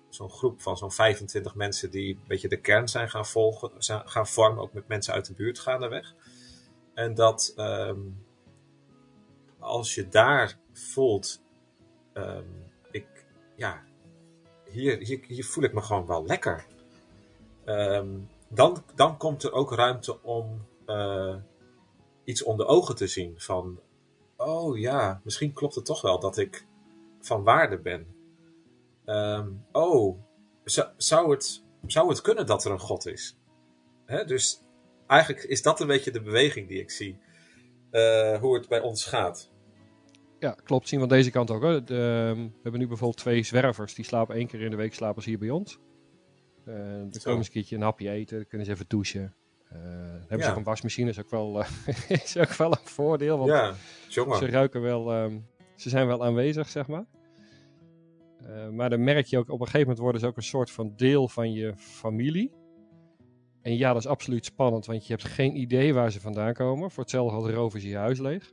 zo'n groep van zo'n 25 mensen die een beetje de kern zijn gaan volgen, gaan vormen, ook met mensen uit de buurt gaandeweg. En dat ehm, als je daar voelt, ehm, ik, ja, hier, hier, hier voel ik me gewoon wel lekker. Ehm, dan, dan komt er ook ruimte om eh, iets onder ogen te zien van, oh ja, misschien klopt het toch wel dat ik van waarde ben. Ehm, oh, zou, zou, het, zou het kunnen dat er een God is? Hè? Dus eigenlijk is dat een beetje de beweging die ik zie. eh, hoe het bij ons gaat. Ja, klopt. Zien we aan deze kant ook. De, ehm, we hebben nu bijvoorbeeld twee zwervers. Die slapen één keer in de week slapen ze hier bij ons. Eh dan Zo. komen ze een keertje een hapje eten. Dan kunnen ze even douchen. Eh, dan hebben ze ook een wasmachine. is ook wel, eh, *laughs* is ook wel een voordeel. Want Ja, ze jongen. ruiken wel... ehm, ze zijn wel aanwezig, zeg maar. Eh, maar dan merk je ook... Op een gegeven moment worden ze ook een soort van deel van je familie. En ja, dat is absoluut spannend. Want je hebt geen idee waar ze vandaan komen. Voor hetzelfde geld roven ze je huis leeg.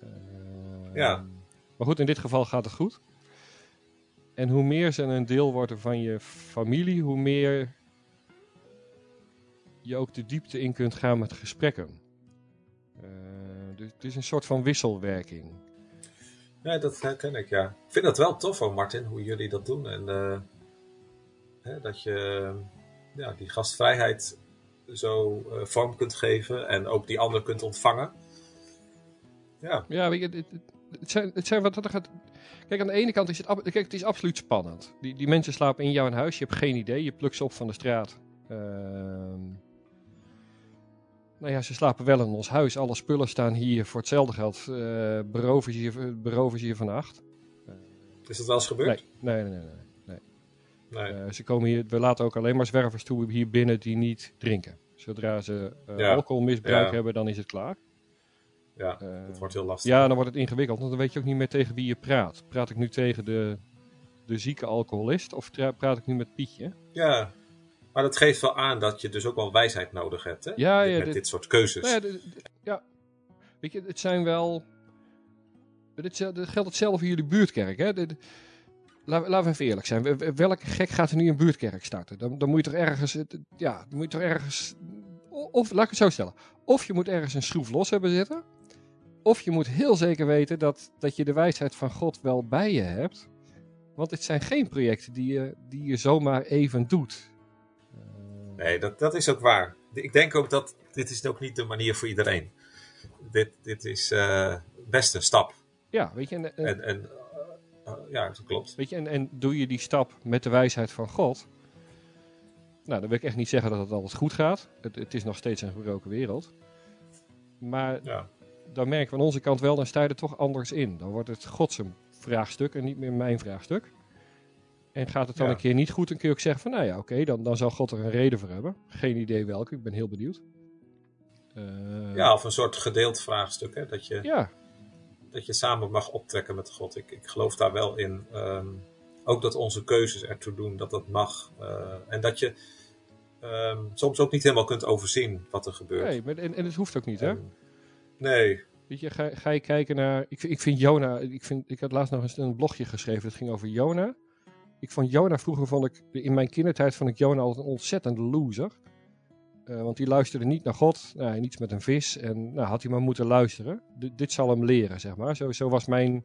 Eh, Ja. Maar goed, in dit geval gaat het goed. En hoe meer ze een deel worden van je familie, hoe meer je ook de diepte in kunt gaan met gesprekken. Eh, dus het is een soort van wisselwerking. Ja, dat herken ik, ja. Ik vind dat wel tof hoor, Martin, hoe jullie dat doen. En eh, hè, dat je ja, die gastvrijheid zo eh, vorm kunt geven en ook die ander kunt ontvangen. Ja, Ja, weet je, het, het, zijn, het zijn wat dat gaat. Kijk, aan de ene kant is het, kijk, het is absoluut spannend. Die, die mensen slapen in jouw huis, je hebt geen idee, je plukt ze op van de straat. Ehm, nou ja, ze slapen wel in ons huis. Alle spullen staan hier voor hetzelfde geld. eh beroven, ze je, beroven ze je van acht. is dat wel eens gebeurd? Nee, nee, nee. nee, nee. Nee. Eh, ze komen hier, we laten ook alleen maar zwervers toe hier binnen die niet drinken. Zodra ze Ja. alcoholmisbruik Ja. hebben, dan is het klaar. Ja, Eh, dat wordt heel lastig. ja, dan wordt het ingewikkeld, want dan weet je ook niet meer tegen wie je praat. Praat ik nu tegen de, de zieke alcoholist of praat ik nu met Pietje? Ja, maar dat geeft wel aan dat je dus ook wel wijsheid nodig hebt, hè? Ja, Met dit- dit soort keuzes. Nou ja, ja, weet je, het zijn wel... Dit, geldt hetzelfde voor jullie buurtkerk, hè? Laten we even eerlijk zijn. Welke gek gaat er nu een buurtkerk starten? Dan, dan moet je toch ergens... Ja, dan moet je toch ergens... Of, laat ik het zo stellen. Of je moet ergens een schroef los hebben zitten... Of je moet heel zeker weten dat, dat je de wijsheid van God wel bij je hebt. Want het zijn geen projecten die je, die je zomaar even doet. Nee dat, dat is ook waar. Ik denk ook dat dit is ook niet de manier voor iedereen. Dit, dit is uh, best een stap. Ja, weet je. En, en, en uh, ja, dat klopt. Weet je, en, en doe je die stap met de wijsheid van God. Nou, dan wil ik echt niet zeggen dat het altijd goed gaat. Het, het is nog steeds een gebroken wereld. Maar ja. dan merken we aan onze kant wel, dan sta je er toch anders in. Dan wordt het Gods vraagstuk en niet meer mijn vraagstuk. En gaat het dan Ja. een keer niet goed, dan kun je ook zeggen van, nou ja, oké, dan, dan zal God er een reden voor hebben. Geen idee welke, ik ben heel benieuwd. Eh, Ja, of een soort gedeeld vraagstuk. Hè? Dat, je, ja, dat je samen mag optrekken met God. Ik, ik geloof daar wel in. ehm, ook dat onze keuzes ertoe doen, dat dat mag. Eh, en dat je ehm, soms ook niet helemaal kunt overzien wat er gebeurt. nee, maar, en, en het hoeft ook niet, hè? En- nee, Weet je, ga, ga je kijken naar. Ik, vind- ik vind Jona. Ik, vind, ik had laatst nog eens een blogje geschreven. Dat ging over Jona. Ik vond Jona vroeger. Vond ik, in mijn kindertijd vond ik Jona altijd een ontzettend loser. Eh, want die luisterde niet naar God. Nou, niets met een vis. En nou, had hij maar moeten luisteren. D- dit zal hem leren, zeg maar. Zo, zo was mijn,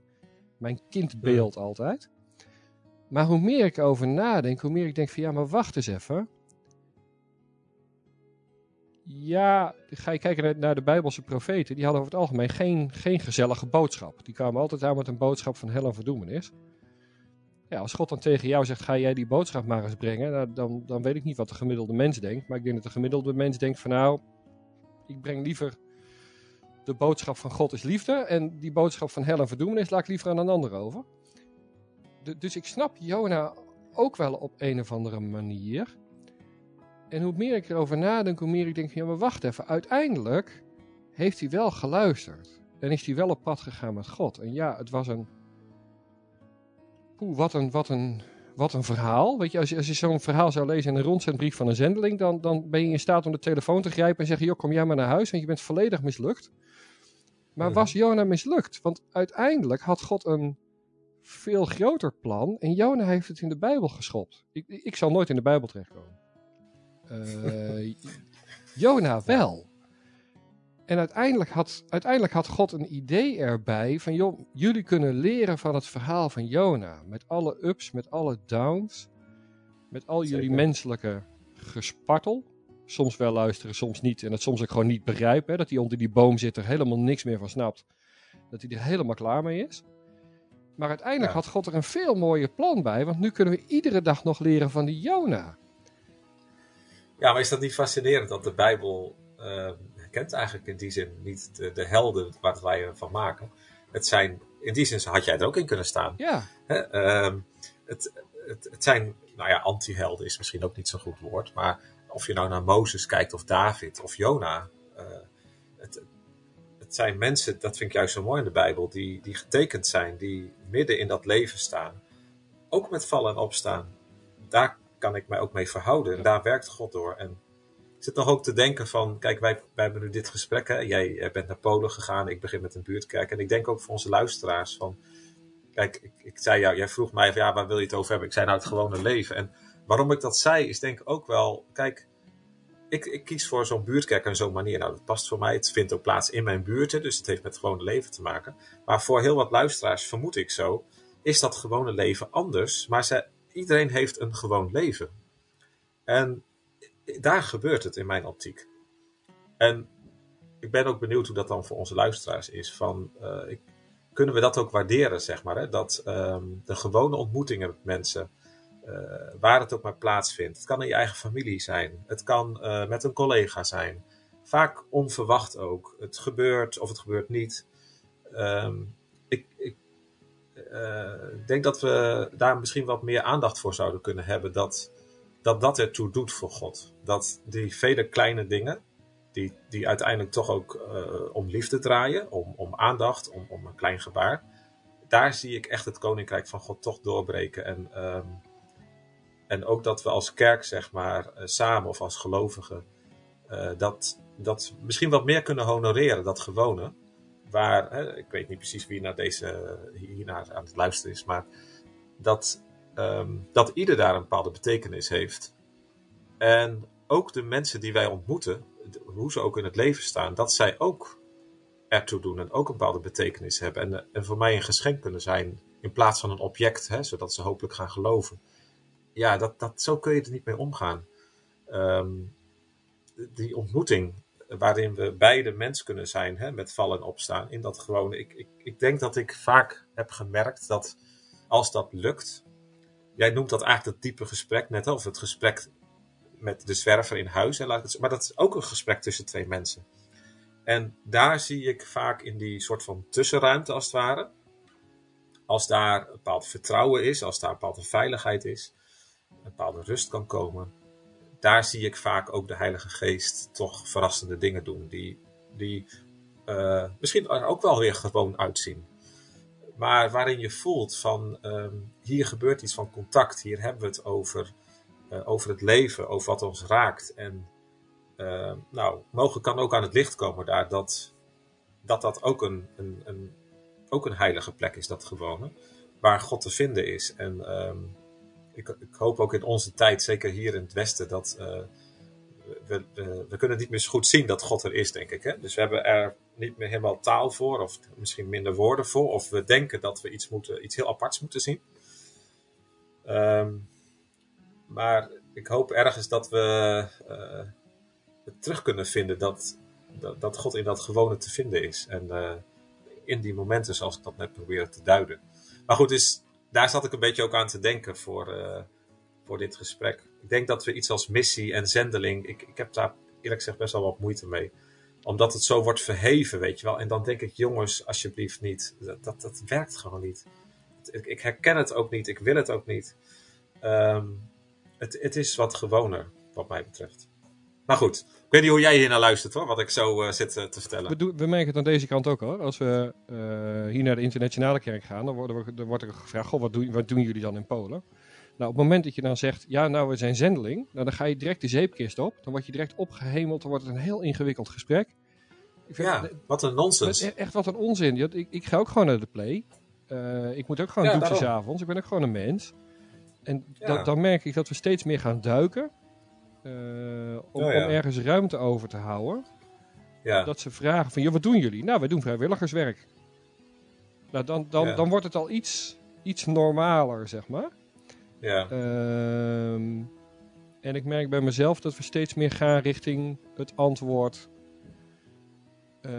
mijn kindbeeld altijd. Maar hoe meer ik erover nadenk, hoe meer ik denk van ja, maar wacht eens even. Ja, ga je kijken naar, naar de Bijbelse profeten, die hadden over het algemeen geen, geen gezellige boodschap. Die kwamen altijd aan met een boodschap van hel en verdoemenis. Ja, als God dan tegen jou zegt, ga jij die boodschap maar eens brengen, nou, dan, dan weet ik niet wat de gemiddelde mens denkt. Maar ik denk dat de gemiddelde mens denkt van nou, ik breng liever de boodschap van God is liefde en die boodschap van hel en verdoemenis laat ik liever aan een ander over. Du- dus ik snap Jona ook wel op een of andere manier. En hoe meer ik erover nadenk, hoe meer ik denk: ja, maar wacht even. Uiteindelijk heeft hij wel geluisterd. En is hij wel op pad gegaan met God. En ja, het was een. Poeh, wat een, wat een, wat een verhaal. Weet je, als je, als je zo'n verhaal zou lezen in een rondzendbrief van een zendeling, dan, dan ben je in staat om de telefoon te grijpen en zeggen: joh, kom jij maar naar huis, want je bent volledig mislukt. Maar was Jona mislukt? Want uiteindelijk had God een veel groter plan en Jona heeft het in de Bijbel geschopt. Ik, ik zal nooit in de Bijbel terechtkomen. Eh, *laughs* Jona wel. En uiteindelijk had, uiteindelijk had God een idee erbij van, joh, jullie kunnen leren van het verhaal van Jona. Met alle ups, met alle downs, met al jullie menselijke gespartel. Soms wel luisteren, soms niet. En het soms ook gewoon niet begrijpen. Hè, dat hij onder die boom zit, er helemaal niks meer van snapt. Dat hij er helemaal klaar mee is. Maar uiteindelijk Ja. had God er een veel mooier plan bij. Want nu kunnen we iedere dag nog leren van die Jona. Ja, maar is dat niet fascinerend dat de Bijbel eh, kent eigenlijk in die zin niet de, de helden waar wij van maken. Het zijn, in die zin had jij er ook in kunnen staan. Ja, Hè? Ehm, het, het, het zijn, nou ja, anti-helden is misschien ook niet zo'n goed woord, maar of je nou naar Mozes kijkt of David of Jona. eh, het, het zijn mensen, dat vind ik juist zo mooi in de Bijbel, die, die getekend zijn, die midden in dat leven staan. Ook met vallen en opstaan. Daar kan ik mij ook mee verhouden. En daar werkt God door. En zit nog ook te denken van, kijk, wij, wij hebben nu dit gesprek. Hè? Jij eh, bent naar Polen gegaan, ik begin met een buurtkerk. En ik denk ook voor onze luisteraars van, kijk, ik, ik zei jou, jij vroeg mij van, ja, waar wil je het over hebben? Ik zei nou het gewone leven. En waarom ik dat zei, is denk ik ook wel, kijk, ik, ik kies voor zo'n buurtkerk en zo'n manier. Nou, dat past voor mij. Het vindt ook plaats in mijn buurt, hè, dus het heeft met het gewone leven te maken. Maar voor heel wat luisteraars, vermoed ik zo, is dat gewone leven anders. Maar ze, iedereen heeft een gewoon leven. En daar gebeurt het in mijn optiek. En ik ben ook benieuwd hoe dat dan voor onze luisteraars is. Van, eh, ik, kunnen we dat ook waarderen, zeg maar? Hè? Dat ehm, de gewone ontmoetingen met mensen, eh, waar het ook maar plaatsvindt. Het kan in je eigen familie zijn. Het kan eh, met een collega zijn. Vaak onverwacht ook. Het gebeurt of het gebeurt niet. Ehm, ik, ik denk dat we daar misschien wat meer aandacht voor zouden kunnen hebben. Dat dat, dat ertoe doet voor God. Dat die vele kleine dingen, die, die uiteindelijk toch ook eh, om liefde draaien, om, om aandacht, om, om een klein gebaar. Daar zie ik echt het koninkrijk van God toch doorbreken. En, ehm, en ook dat we als kerk, zeg maar, eh, samen of als gelovigen, eh, dat, dat misschien wat meer kunnen honoreren, dat gewone. Waar, hè, ik weet niet precies wie naar deze, hiernaar aan het luisteren is, maar dat, ehm, dat ieder daar een bepaalde betekenis heeft. En ook de mensen die wij ontmoeten, hoe ze ook in het leven staan, dat zij ook ertoe doen en ook een bepaalde betekenis hebben. En, eh, en voor mij een geschenk kunnen zijn in plaats van een object, hè, zodat ze hopelijk gaan geloven. Ja, dat, dat, zo kun je er niet mee omgaan. ehm, die ontmoeting waarin we beide mens kunnen zijn, hè, met vallen en opstaan, in dat gewone. Ik, ik, ik denk dat ik vaak heb gemerkt dat als dat lukt, jij noemt dat eigenlijk het diepe gesprek net, of het gesprek met de zwerver in huis, maar dat is ook een gesprek tussen twee mensen. En daar zie ik vaak in die soort van tussenruimte, als het ware, als daar een bepaald vertrouwen is, als daar een bepaalde veiligheid is, een bepaalde rust kan komen, daar zie ik vaak ook de Heilige Geest toch verrassende dingen doen, die, die uh, misschien er ook wel weer gewoon uitzien. Maar waarin je voelt van um, hier gebeurt iets van contact, hier hebben we het over, uh, over het leven, over wat ons raakt. En uh, nou, mogelijk kan ook aan het licht komen daar dat dat, dat ook, een, een, een, ook een heilige plek is, dat gewone, waar God te vinden is. En um, ik, ik, hoop ook in onze tijd, zeker hier in het Westen, dat uh, we, we, kunnen niet meer zo goed zien dat God er is, denk ik. Hè? Dus we hebben er niet meer helemaal taal voor, of misschien minder woorden voor, of we denken dat we iets, moeten, iets heel aparts moeten zien. Um, maar ik hoop ergens dat we uh, het terug kunnen vinden dat, dat, God in dat gewone te vinden is. En uh, in die momenten zoals ik dat net probeerde te duiden. Maar goed, dus daar zat ik een beetje ook aan te denken voor, uh, voor dit gesprek. Ik denk dat we iets als missie en zendeling, ik, ik heb daar eerlijk gezegd best wel wat moeite mee. Omdat het zo wordt verheven, weet je wel. En dan denk ik, jongens, alsjeblieft niet. Dat, dat, werkt gewoon niet. Ik, ik, herken het ook niet, ik wil het ook niet. Um, het, het is wat gewoner, wat mij betreft. Maar goed, ik weet niet hoe jij hier naar luistert hoor, wat ik zo uh, zit uh, te vertellen. We, merken het aan deze kant ook hoor. Als we uh, hier naar de internationale kerk gaan, dan, worden we, dan wordt er gevraagd, goh, wat doen, wat doen jullie dan in Polen? Nou, op het moment dat je dan zegt, ja, nou, we zijn zendeling, nou, dan ga je direct de zeepkist op. Dan word je direct opgehemeld, dan wordt het een heel ingewikkeld gesprek. Ik vind, ja, wat een nonsens. Echt wat een onzin. Ik, ik ga ook gewoon naar de play. ik moet ook gewoon ja, douchen s'avonds. Ik ben ook gewoon een mens. En ja. da dan merk ik dat we steeds meer gaan duiken. Uh, om, ja. om, ergens ruimte over te houden. Dat ze vragen van, wat doen jullie? Nou, wij doen vrijwilligerswerk. Nou, dan, dan, dan wordt het al iets, iets normaler, zeg maar. Ja. Uh, en ik merk bij mezelf dat we steeds meer gaan richting het antwoord. Uh,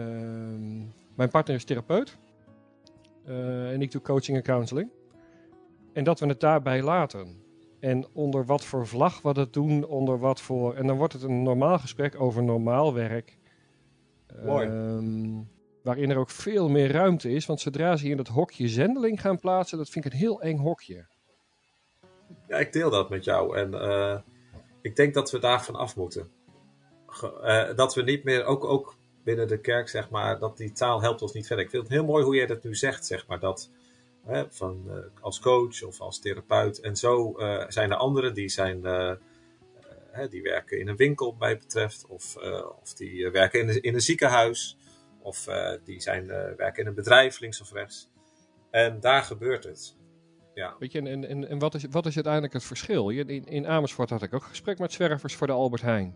mijn partner is therapeut. Uh, en ik doe coaching en counseling. En dat we het daarbij laten. En onder wat voor vlag we dat doen, onder wat voor. En dan wordt het een normaal gesprek over normaal werk. Mooi. Um, waarin er ook veel meer ruimte is. Want zodra ze hier in dat hokje zendeling gaan plaatsen, dat vind ik een heel eng hokje. Ja, ik deel dat met jou. En uh, ik denk dat we daarvan af moeten. Ge uh, dat we niet meer, ook, ook binnen de kerk, zeg maar, dat die taal helpt ons niet verder. Ik vind het heel mooi hoe jij dat nu zegt, zeg maar. Dat Hè, van, uh, als coach of als therapeut. En zo zijn er anderen die, zijn, die werken in een winkel, mij betreft. Of, of die werken in, in een ziekenhuis. Of die zijn, werken in een bedrijf, links of rechts. En daar gebeurt het. Ja. Weet je, en, en, en wat, is, wat is uiteindelijk het verschil? In, in Amersfoort had ik ook een gesprek met zwervers voor de Albert Heijn.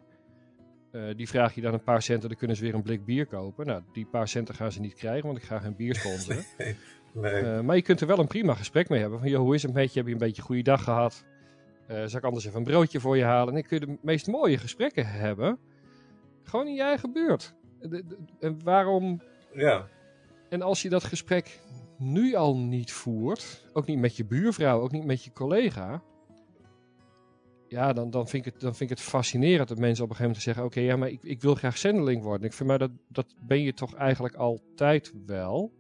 Uh, die vraag je dan een paar centen, dan kunnen ze weer een blik bier kopen. Nou, die paar centen gaan ze niet krijgen, want ik ga geen bier sponsoren. *laughs* Nee. Uh, maar je kunt er wel een prima gesprek mee hebben. Van, joh, hoe is het met je? Heb je een beetje een goede dag gehad? Uh, zal ik anders even een broodje voor je halen? En dan kun je de meest mooie gesprekken hebben. Gewoon in je eigen buurt. En waarom... Ja. En als je dat gesprek nu al niet voert, ook niet met je buurvrouw, ook niet met je collega, ja, dan, dan, vind ik het, dan vind ik het fascinerend dat mensen op een gegeven moment zeggen: Oké, ja, maar ik, ik wil graag zendeling worden. Ik vind maar dat, dat ben je toch eigenlijk altijd wel.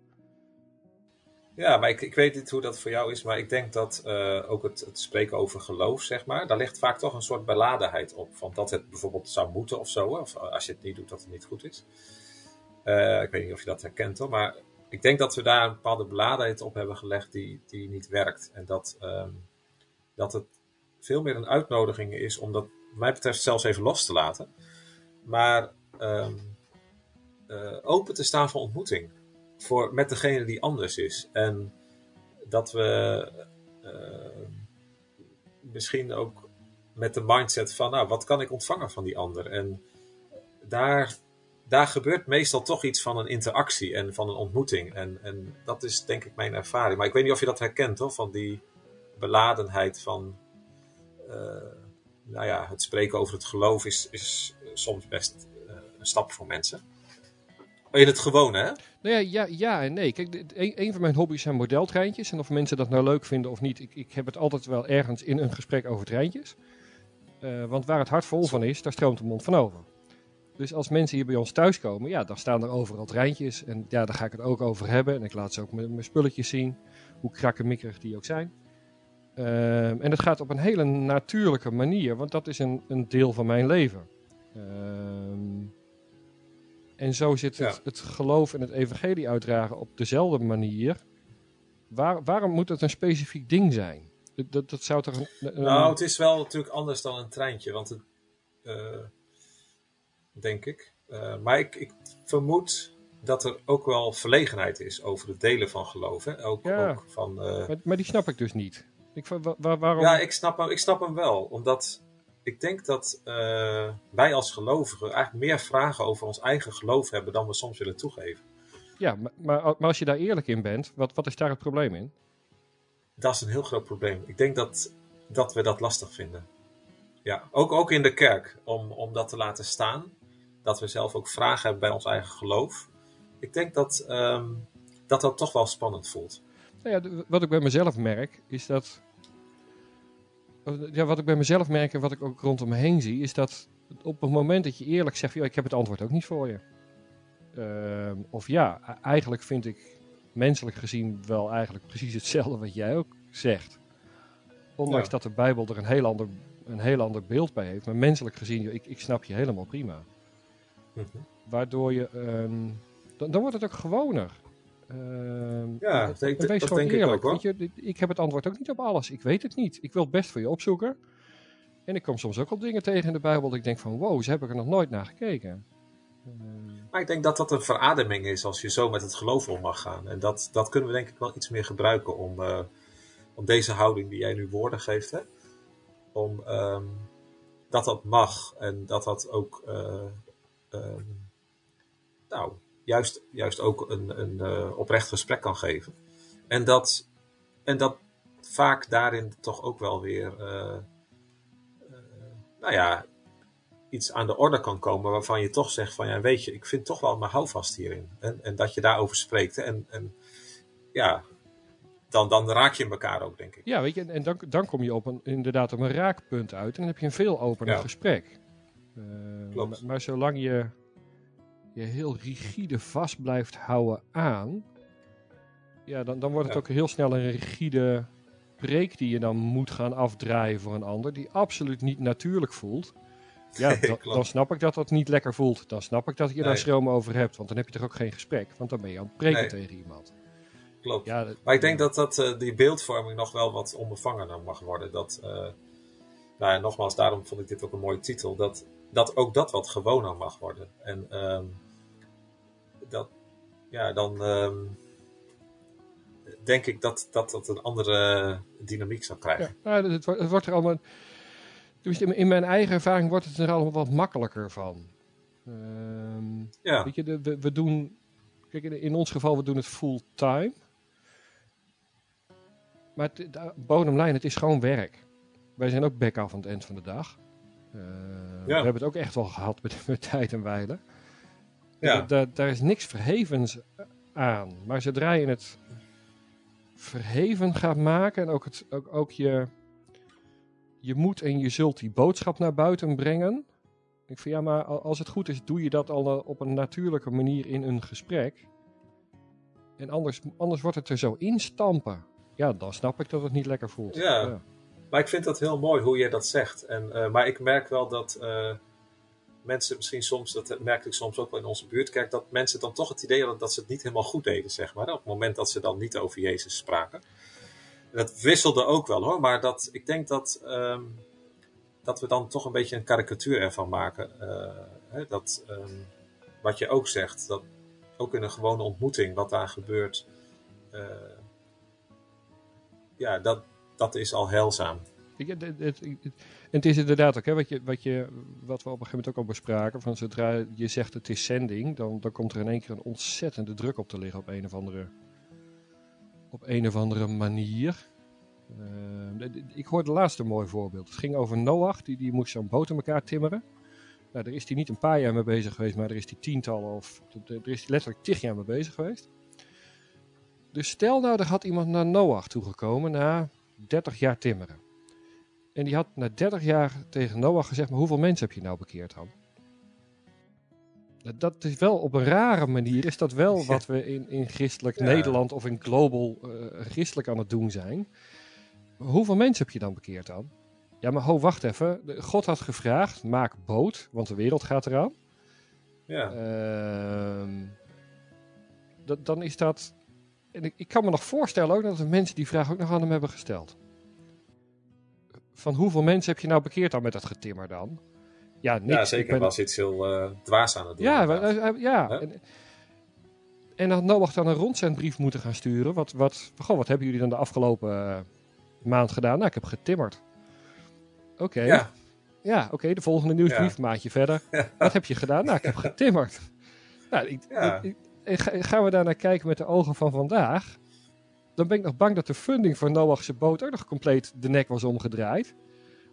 Ja, maar ik, ik weet niet hoe dat voor jou is, maar ik denk dat uh, ook het, het, spreken over geloof, zeg maar, daar ligt vaak toch een soort beladenheid op. Van dat het bijvoorbeeld zou moeten of zo, of als je het niet doet, dat het niet goed is. Uh, ik weet niet of je dat herkent hoor, maar ik denk dat we daar een bepaalde beladenheid op hebben gelegd die, die niet werkt. En dat, um, dat het veel meer een uitnodiging is om dat, mij betreft, zelfs even los te laten. Maar um, uh, open te staan voor ontmoeting voor, met degene die anders is. En dat we uh, misschien ook met de mindset van, nou, wat kan ik ontvangen van die ander? En daar, daar gebeurt meestal toch iets van een interactie en van een ontmoeting. En, en dat is denk ik mijn ervaring. Maar ik weet niet of je dat herkent, hoor, van die beladenheid van. Uh, nou ja, het spreken over het geloof is, is soms best uh, een stap voor mensen. In het gewone, hè? Nou ja, ja, ja en nee. Kijk, een, van mijn hobby's zijn modeltreintjes. En of mensen dat nou leuk vinden of niet, ik, ik heb het altijd wel ergens in een gesprek over treintjes. Uh, want waar het hart vol van is, daar stroomt de mond van over. Dus als mensen hier bij ons thuiskomen, ja, dan staan er overal treintjes. En ja, daar ga ik het ook over hebben. En ik laat ze ook mijn spulletjes zien, hoe krakkemikkerig die ook zijn. Uh, en het gaat op een hele natuurlijke manier, want dat is een, een deel van mijn leven. Uh, en zo zit het, ja. het, geloof en het evangelie uitdragen op dezelfde manier. Waar, waarom moet het een specifiek ding zijn? Dat, dat zou toch een, een... Nou, het is wel natuurlijk anders dan een treintje, want het, uh, denk ik. Uh, maar ik, ik, vermoed dat er ook wel verlegenheid is over het delen van geloof. Hè? Ook, ja, ook van, uh... maar, maar, die snap ik dus niet. Ik, waar, waarom... Ja, ik snap, hem, ik snap hem wel. Omdat ik denk dat uh, wij als gelovigen eigenlijk meer vragen over ons eigen geloof hebben dan we soms willen toegeven. Ja, maar, maar, maar als je daar eerlijk in bent, wat, wat is daar het probleem in? Dat is een heel groot probleem. Ik denk dat, dat we dat lastig vinden. Ja, ook, ook in de kerk, om, om dat te laten staan. Dat we zelf ook vragen hebben bij ons eigen geloof. Ik denk dat um, dat, dat toch wel spannend voelt. Nou ja, wat ik bij mezelf merk, is dat ja, wat ik bij mezelf merk en wat ik ook rondom me heen zie, is dat op het moment dat je eerlijk zegt, ik heb het antwoord ook niet voor je. Uh, of ja, eigenlijk vind ik menselijk gezien wel eigenlijk precies hetzelfde wat jij ook zegt. Ondanks ja. dat de Bijbel er een heel, ander, een heel ander beeld bij heeft. Maar menselijk gezien, ik, ik snap je helemaal prima. Mm -hmm. Waardoor je, um, dan, dan wordt het ook gewoner. Uh, ja, dat, denk, wees dat gewoon denk eerlijk. ik ook Weet je, ik heb het antwoord ook niet op alles. Ik weet het niet. Ik wil het best voor je opzoeken. En ik kom soms ook op dingen tegen in de Bijbel dat ik denk van wow, ze heb ik er nog nooit naar gekeken. Uh, maar ik denk dat dat een verademing is als je zo met het geloof om mag gaan. En dat, dat kunnen we denk ik wel iets meer gebruiken om, uh, om deze houding die jij nu woorden geeft, hè, om um, dat dat mag en dat dat ook, uh, um, nou, juist, juist ook een, een uh, oprecht gesprek kan geven. En dat, en dat vaak daarin toch ook wel weer, uh, uh, nou ja, iets aan de orde kan komen waarvan je toch zegt van, ja weet je, ik vind toch wel mijn houvast hierin. En, en dat je daarover spreekt. En, en ja, dan, dan raak je elkaar ook, denk ik. Ja, weet je, en dan, dan kom je op een, inderdaad op een raakpunt uit en dan heb je een veel opener Ja. gesprek. Klopt. Maar, maar zolang je je heel rigide vast blijft houden aan, ja, dan, dan wordt het Ja. ook heel snel een rigide preek die je dan moet gaan afdraaien voor een ander, die absoluut niet natuurlijk voelt. Ja, *laughs* dan, snap ik dat dat niet lekker voelt. Dan snap ik dat je daar schroom over hebt, want dan heb je toch ook geen gesprek, want dan ben je aan het preken Nee. tegen iemand. Klopt. Ja, dat- Maar ik denk dat, dat eh, die beeldvorming nog wel wat onbevangener mag worden. Dat, eh, nou ja, nogmaals, daarom vond ik dit ook een mooie titel. Dat, dat ook dat wat gewoner mag worden. En ehm, dat, ja, dan ehm, denk ik dat, dat dat een andere dynamiek zal krijgen. Ja, nou, het, wordt- het wordt er allemaal. Dus in, mijn eigen ervaring wordt het er allemaal wat makkelijker van. Ehm, Ja, Weet je, de, we, we doen. Kijk, in, ons geval, we doen het fulltime. Maar het, de bottom line, het is gewoon werk. Wij zijn ook back-af aan het eind van de dag. Eh, We hebben het ook echt wel gehad met, *laughs* met tijd en wijlen. ja. Da- daar is niks verhevens aan. Maar zodra je het verheven gaat maken en ook, het, ook, ook je, je moet en je zult die boodschap naar buiten brengen. Ik vind ja, maar al- als het goed is, doe je dat al eh, op een natuurlijke manier in een gesprek. En anders, anders wordt het er zo instampen. Ja, dan snap ik dat het niet lekker voelt. Ja. Maar ik vind dat heel mooi hoe jij dat zegt. En, eh, maar ik merk wel dat eh, mensen misschien soms, dat merkte ik soms ook wel in onze buurtkerk, dat mensen dan toch het idee hadden dat ze het niet helemaal goed deden, zeg maar. Op het moment dat ze dan niet over Jezus spraken. En dat wisselde ook wel hoor, maar dat, ik denk dat, ehm, dat we dan toch een beetje een karikatuur ervan maken. Eh, hè, dat, ehm, wat je ook zegt, dat ook in een gewone ontmoeting, wat daar gebeurt, ja, dat, dat is al heilzaam. En het is inderdaad ook, hè, wat, je, wat, je, wat we op een gegeven moment ook al bespraken, van zodra je zegt het is zending, dan, dan komt er in één keer een ontzettende druk op te liggen op een of andere, op een of andere manier. Eh, d- ik hoorde laatst een mooi voorbeeld. Het ging over Noach, die, die moest zo'n boot in elkaar timmeren. Nou, daar is hij niet een paar jaar mee bezig geweest, maar er is hij tientallen of er is hij letterlijk tig jaar mee bezig geweest. Dus stel nou, er had iemand naar Noach toegekomen na 30 jaar timmeren. En die had na 30 jaar tegen Noach gezegd, maar hoeveel mensen heb je nou bekeerd dan? Dat- Dat is wel op een rare manier, is dat wel *laughs* wat we in, in christelijk Ja. Nederland of in global eh, christelijk aan het doen zijn. Hoeveel mensen heb je dan bekeerd dan? Ja, maar ho, wacht even. God had gevraagd, maak boot, want de wereld gaat eraan. Ja. Ehm, dat, dan is dat... En ik, ik kan me nog voorstellen ook dat er mensen die vraag ook nog aan hem hebben gesteld. Van hoeveel mensen heb je nou bekeerd dan met dat getimmer dan? Ja, niks. ja, Ik zeker. ben- was iets heel eh, dwaas aan het doen. ja, we- we- ja. En, en had Noach dan een rondzendbrief moeten gaan sturen. Wat, wat, goh, wat hebben jullie dan de afgelopen eh, maand gedaan? Nou, ik heb getimmerd. Oké. ja. Ja, oké, de volgende nieuwsbrief, maandje verder. *laughs* Wat heb je gedaan? Nou, ik heb getimmerd. Nou, ik, Ja. ik- ik- ga- gaan we daar naar kijken met de ogen van vandaag? Dan ben ik nog bang dat de funding voor Noach's boot ook nog compleet de nek was omgedraaid.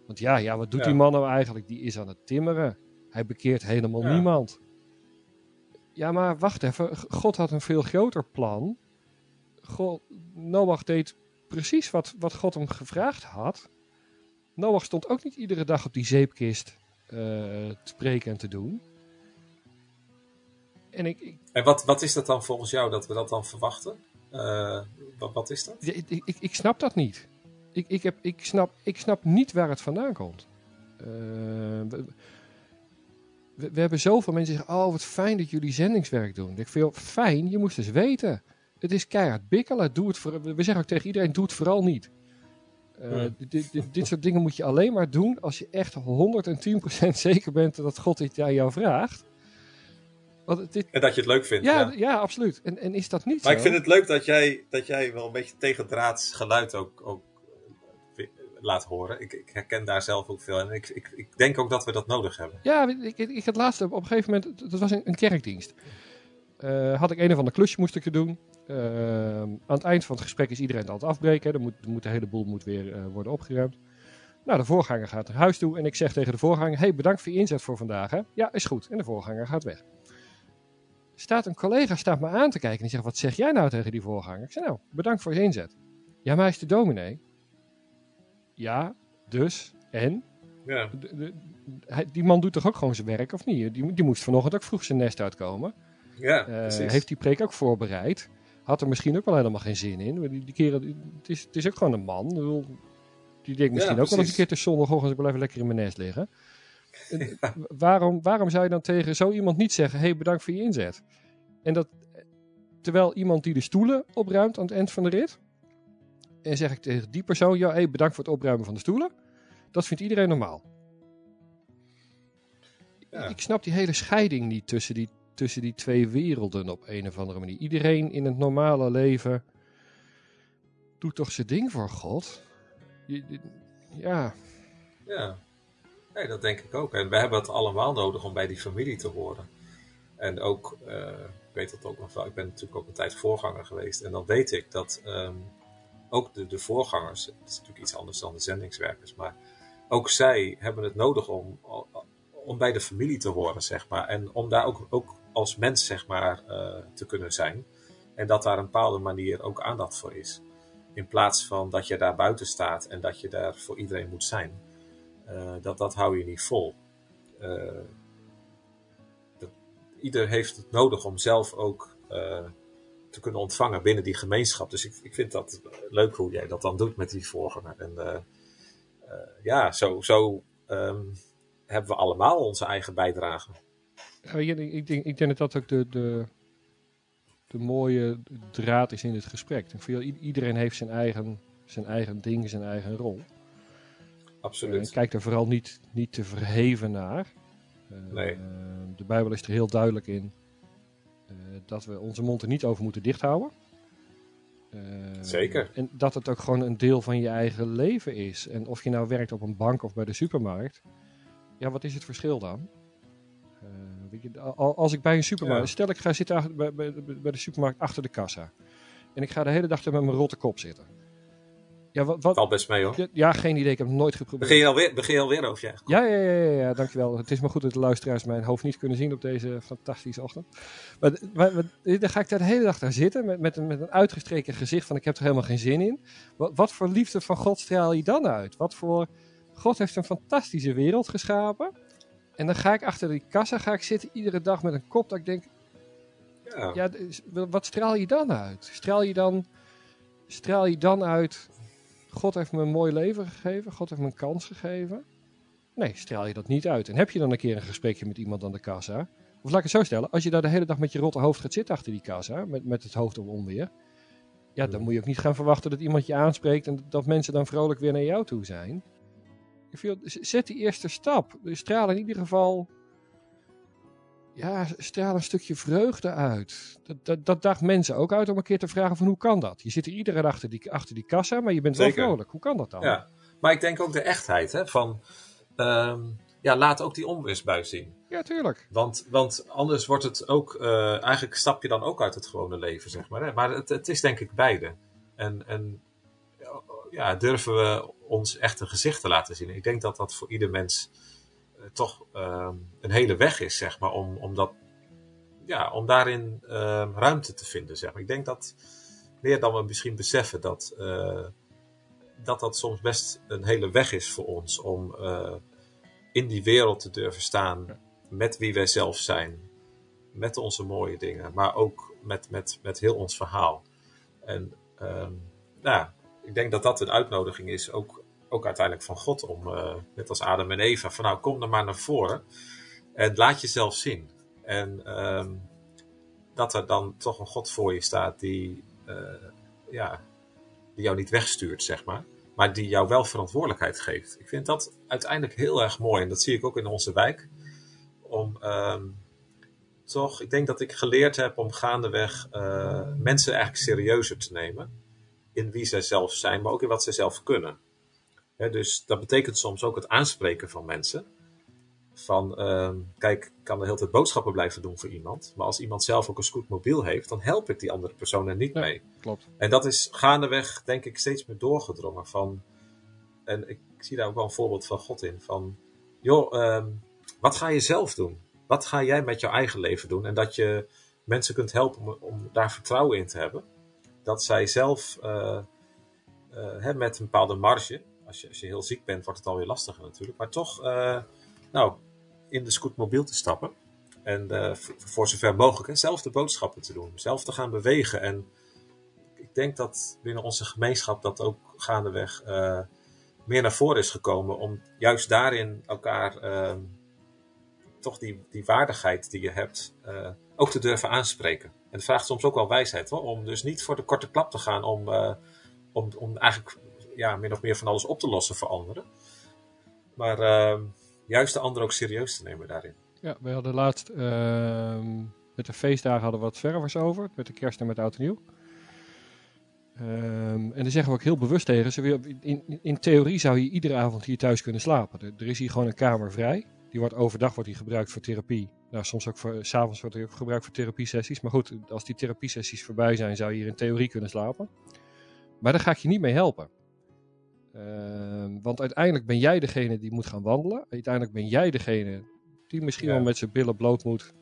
Want ja, ja wat doet Ja. die man nou eigenlijk? Die is aan het timmeren. Hij bekeert helemaal Ja. niemand. Ja, maar wacht even. God had een veel groter plan. God, Noach deed precies wat, wat God hem gevraagd had. Noach stond ook niet iedere dag op die zeepkist eh, te spreken en te doen. En ik, ik, En wat, wat is dat dan volgens jou dat we dat dan verwachten? Eh, wat, wat is dat? Ja, ik, ik, ik snap dat niet. Ik, ik, heb, ik, snap, ik snap niet waar het vandaan komt. Eh, we, we, we hebben zoveel mensen die zeggen: Oh, wat fijn dat jullie zendingswerk doen. Ik vind fijn, je moest eens weten. Het is keihard bikkelen. Doe het voor, we zeggen ook tegen iedereen: doe het vooral niet. Hmm. dit, dit, dit soort dingen moet je alleen maar doen als je echt 110% zeker bent dat God dit aan jou vraagt. Want het- dit, En dat je het leuk vindt. ja, ja. ja. absoluut. En, en is dat niet Maar zo? ik vind het leuk dat jij, dat jij wel een beetje tegendraads geluid ook, ook eh, laat horen. Ik, ik herken daar zelf ook veel. En ik, ik, ik denk ook dat we dat nodig hebben. Ja, ik, ik, had laatst op een gegeven moment, dat was een, een kerkdienst. Eh, had ik een of ander klusje moest ik er doen. Eh, aan het eind van het gesprek is iedereen het altijd afbreken. Er moet, moet, de hele boel moet weer worden opgeruimd. Nou, de voorganger gaat naar huis toe en ik zeg tegen de voorganger: hey, bedankt voor je inzet voor vandaag. Hè? Ja, is goed. En de voorganger gaat weg. Staat een collega staat me aan te kijken en die zegt: Wat zeg jij nou tegen die voorganger? Ik zeg: Nou, bedankt voor je inzet. Ja, maar hij is de dominee. Ja, dus. En? Ja, De- de- hij- die man doet toch ook gewoon zijn werk, of niet? Die, die moest vanochtend ook vroeg zijn nest uitkomen. ja Eh, precies. heeft die preek ook voorbereid. Had er misschien ook wel helemaal geen zin in. Die, die keren, het, is, het is ook gewoon een man. Die denkt misschien Ja, ook wel eens een keer te zondagochtend, ik blijf lekker in mijn nest liggen. Waarom, waarom zou je dan tegen zo iemand niet zeggen, hey, bedankt voor je inzet? En dat, terwijl iemand die de stoelen opruimt aan het eind van de rit, en zeg ik tegen die persoon, ja, hey, bedankt voor het opruimen van de stoelen. Dat vindt iedereen normaal. Ja. Ik snap die hele scheiding niet tussen die, tussen die twee werelden op een of andere manier. Iedereen in het normale leven doet toch zijn ding voor God? Ja, Ja, nee, dat denk ik ook. En we hebben het allemaal nodig om bij die familie te horen. En ook, eh, ik weet dat ook nog ik ben natuurlijk ook een tijd voorganger geweest. En dan weet ik dat ehm, ook de, de voorgangers, het is natuurlijk iets anders dan de zendingswerkers, maar ook zij hebben het nodig om, om bij de familie te horen, zeg maar. En om daar ook, ook als mens, zeg maar, eh, te kunnen zijn. En dat daar een bepaalde manier ook aandacht voor is. In plaats van dat je daar buiten staat en dat je daar voor iedereen moet zijn. Eh, dat, dat hou je niet vol. Eh, dat, ieder heeft het nodig om zelf ook eh, te kunnen ontvangen binnen die gemeenschap. Dus ik, ik vind dat leuk hoe jij dat dan doet met die voorganger. En ja, zo, zo ehm, hebben we allemaal onze eigen bijdrage. Ja, ik, denk, ik denk dat dat ook de, de, de mooie draad is in het gesprek. Iedereen heeft zijn eigen, zijn eigen ding, zijn eigen rol. Absoluut. En kijk er vooral niet, niet te verheven naar. Eh, Nee. de Bijbel is er heel duidelijk in eh, dat we onze mond er niet over moeten dichthouden. Eh, Zeker. En dat het ook gewoon een deel van je eigen leven is. En of je nou werkt op een bank of bij de supermarkt. Ja, wat is het verschil dan? Eh, als ik bij een supermarkt... Ja. Stel ik ga zitten achter- bij, de supermarkt achter de kassa. En ik ga de hele dag er met mijn rotte kop zitten. Ja, wat, wat, Valt best mee hoor. ja, geen idee. Ik heb het nooit geprobeerd. Begin je alweer, begin je alweer over je eigen Ja, ja, ja, ja, ja, dankjewel. Het is maar goed dat de luisteraars mijn hoofd niet kunnen zien op deze fantastische ochtend. Maar, maar, maar dan ga ik daar de hele dag daar zitten met, met, een, met een uitgestreken gezicht van ik heb er helemaal geen zin in. Wat, wat voor liefde van God straal je dan uit? Wat voor... God heeft een fantastische wereld geschapen. En dan ga ik achter die kassa ga ik zitten iedere dag met een kop dat ik denk, Ja. ja, wat straal je dan uit? Straal je dan, straal je dan uit, God heeft me een mooi leven gegeven, God heeft me een kans gegeven? Nee, straal je dat niet uit. En heb je dan een keer een gesprekje met iemand aan de kassa? Of laat ik het zo stellen, als je daar de hele dag met je rotte hoofd gaat zitten achter die kassa, met, met het hoofd om onweer, ja, dan moet je ook niet gaan verwachten dat iemand je aanspreekt en dat mensen dan vrolijk weer naar jou toe zijn. Zet die eerste stap. Straal in ieder geval ja, straal een stukje vreugde uit. Dat, dat, dat daagt mensen ook uit om een keer te vragen van hoe kan dat? Je zit er iedere dag achter die, achter die kassa, maar je bent wel vrolijk. Hoe kan dat dan? Ja. Maar ik denk ook de echtheid hè, van, ehm, ja, laat ook die onweersbui zien. Ja, tuurlijk. Want, want anders wordt het ook, eh, eigenlijk stap je dan ook uit het gewone leven, zeg maar. Hè? Maar het, het is denk ik beide. En, en ja, durven we ons echt een gezicht te laten zien. Ik denk dat dat voor ieder mens toch ehm, een hele weg is, zeg maar, om, om, dat, ja, om daarin ehm, ruimte te vinden, zeg maar. Ik denk dat meer dan we misschien beseffen dat, eh, dat dat soms best een hele weg is voor ons om eh, in die wereld te durven staan met wie wij zelf zijn, met onze mooie dingen, maar ook met, met, met heel ons verhaal. En nou, ik denk dat dat een uitnodiging is, ook, ook uiteindelijk van God, om eh, net als Adam en Eva, van nou kom er maar naar voren en laat jezelf zien. En ehm, dat er dan toch een God voor je staat die, eh, ja, die jou niet wegstuurt, zeg maar. Maar die jou wel verantwoordelijkheid geeft. Ik vind dat uiteindelijk heel erg mooi. En dat zie ik ook in onze wijk. Om ehm, toch, ik denk dat ik geleerd heb om gaandeweg eh, mensen eigenlijk serieuzer te nemen. In wie zij zelf zijn, maar ook in wat zij zelf kunnen. Dus dat betekent soms ook het aanspreken van mensen. Van, ehm, kijk, ik kan de hele tijd boodschappen blijven doen voor iemand. Maar als iemand zelf ook een scootmobiel heeft, dan help ik die andere persoon er niet Ja. mee. Klopt. En dat is gaandeweg, denk ik, steeds meer doorgedrongen. Van, en ik zie daar ook wel een voorbeeld van God in. Van, joh, ehm, wat ga je zelf doen? Wat ga jij met jouw eigen leven doen? En dat je mensen kunt helpen om, om daar vertrouwen in te hebben. Dat zij zelf eh, eh, met een bepaalde marge, als je, als je heel ziek bent, wordt het alweer lastiger natuurlijk. Maar toch, eh, nou, in de scootmobiel te stappen. En eh, voor, zover mogelijk hè, zelf de boodschappen te doen. Zelf te gaan bewegen. En ik denk dat binnen onze gemeenschap dat ook gaandeweg eh, meer naar voren is gekomen. Om juist daarin elkaar eh, toch die, die waardigheid die je hebt ook te durven aanspreken. En het vraagt soms ook wel wijsheid hoor. Om dus niet voor de korte klap te gaan om, om, om eigenlijk ja, min of meer van alles op te lossen voor anderen. Maar eh, juist de ander ook serieus te nemen daarin. Ja, we hadden laatst ehm, met de feestdagen hadden we wat ververs over. Met de kerst en met oud en nieuw. Ehm, en daar zeggen we ook heel bewust tegen. In, in theorie zou je iedere avond hier thuis kunnen slapen. Er, is hier gewoon een kamer vrij. Die wordt overdag wordt die gebruikt voor therapie. Nou, soms ook voor, s'avonds wordt die ook gebruikt voor therapiesessies. Maar goed, als die therapiesessies voorbij zijn, zou je hier in theorie kunnen slapen. Maar daar ga ik je niet mee helpen. Ehm, want uiteindelijk ben jij degene die moet gaan wandelen. Uiteindelijk ben jij degene die misschien Ja. wel met zijn billen bloot moet.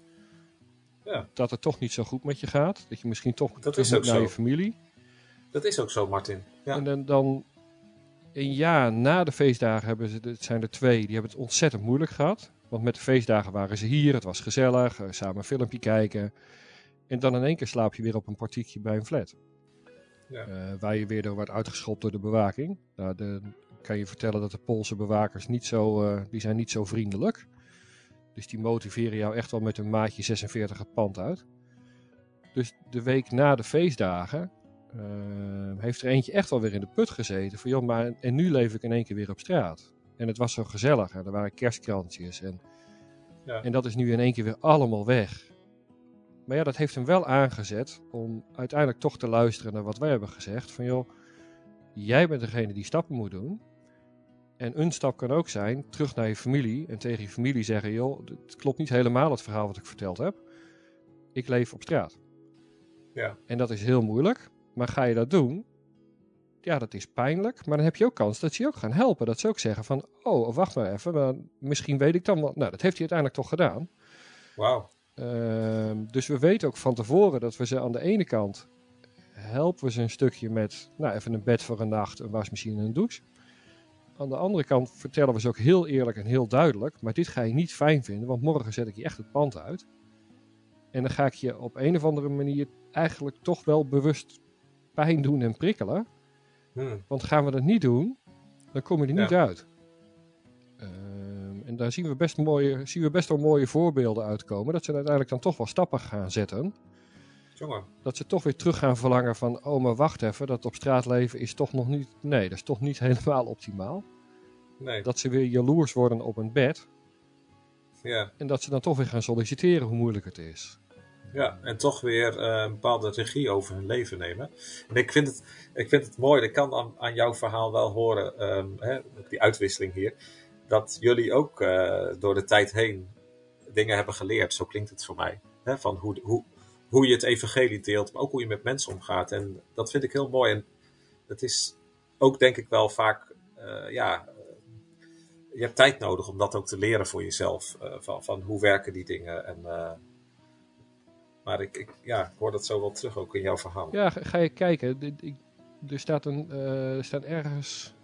Ja. Dat het toch niet zo goed met je gaat. Dat je misschien toch Dat terug is ook moet naar zo. je familie. Dat is ook zo, Martin. Ja. En dan, dan een jaar na de feestdagen hebben ze, het zijn er twee, die hebben het ontzettend moeilijk gehad. Want met de feestdagen waren ze hier, het was gezellig, eh, samen een filmpje kijken. En dan in één keer slaap je weer op een partiekje bij een flat. Ja. Eh, waar je weer door wordt uitgeschopt door de bewaking. Nou, de, kan je vertellen dat de Poolse bewakers niet zo, eh, die zijn niet zo vriendelijk. Dus die motiveren jou echt wel met een maatje 46 het pand uit. Dus de week na de feestdagen eh, heeft er eentje echt wel weer in de put gezeten. Van joh, maar en nu leef ik in één keer weer op straat. En het was zo gezellig. En er waren kerstkrantjes. En, Ja. en dat is nu in één keer weer allemaal weg. Maar ja, dat heeft hem wel aangezet om uiteindelijk toch te luisteren naar wat wij hebben gezegd. Van joh, jij bent degene die stappen moet doen. En een stap kan ook zijn terug naar je familie en tegen je familie zeggen: joh, het klopt niet helemaal het verhaal wat ik verteld heb. Ik leef op straat. Ja. En dat is heel moeilijk. Maar ga je dat doen, ja, dat is pijnlijk. Maar dan heb je ook kans dat ze je ook gaan helpen. Dat ze ook zeggen van, oh, wacht maar even. maar misschien weet ik dan wel. Nou, dat heeft hij uiteindelijk toch gedaan. Wauw. Ehm, dus we weten ook van tevoren dat we ze aan de ene kant helpen we ze een stukje met, nou, even een bed voor een nacht, een wasmachine en een douche. Aan de andere kant vertellen we ze ook heel eerlijk en heel duidelijk, maar dit ga je niet fijn vinden, want morgen zet ik je echt het pand uit. En dan ga ik je op een of andere manier eigenlijk toch wel bewust pijn doen en prikkelen. Hmm. Want gaan we dat niet doen, dan kom je er niet Ja. uit. En daar zien we, best mooie, zien we best wel mooie voorbeelden uitkomen. Dat ze uiteindelijk dan toch wel stappen gaan zetten. Jongen. Dat ze toch weer terug gaan verlangen van... Oh, maar wacht even, dat op straat leven is toch nog niet... Nee, dat is toch niet *laughs* helemaal optimaal. Nee. Dat ze weer jaloers worden op een bed. Ja. En dat ze dan toch weer gaan solliciteren hoe moeilijk het is. Ja, en toch weer eh, een bepaalde regie over hun leven nemen. En ik vind het, ik vind het mooi, ik kan aan, aan jouw verhaal wel horen, ehm, hè, die uitwisseling hier, dat jullie ook eh, door de tijd heen dingen hebben geleerd. Zo klinkt het voor mij. Hè, van hoe, hoe, hoe je het evangelie deelt, maar ook hoe je met mensen omgaat. En dat vind ik heel mooi. En dat is ook denk ik wel vaak, eh, ja, je hebt tijd nodig om dat ook te leren voor jezelf. eh, van, van hoe werken die dingen en... maar ik, ik, ja, ik hoor dat zo wel terug ook in jouw verhaal. Ja, ga, je kijken. Er staat, een, er staat ergens...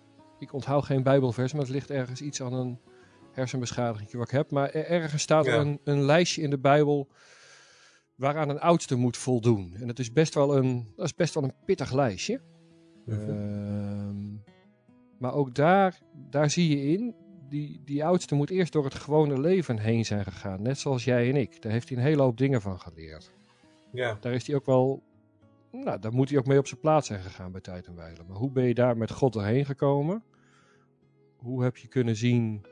Ik onthoud geen bijbelvers, maar het ligt ergens iets aan een hersenbeschadiging wat ik heb. Maar er- ergens staat er Ja. een, een lijstje in de Bijbel waaraan een oudste moet voldoen. En dat is best wel een, dat is best wel een pittig lijstje. Ehm, maar ook daar, daar zie je in, die, die oudste moet eerst door het gewone leven heen zijn gegaan. Net zoals jij en ik. Daar heeft hij een hele hoop dingen van geleerd. Ja, Daar is hij ook wel, nou, daar moet hij ook mee op zijn plaats zijn gegaan bij tijd en wijle. Maar hoe ben je daar met God doorheen gekomen? Hoe heb je kunnen zien,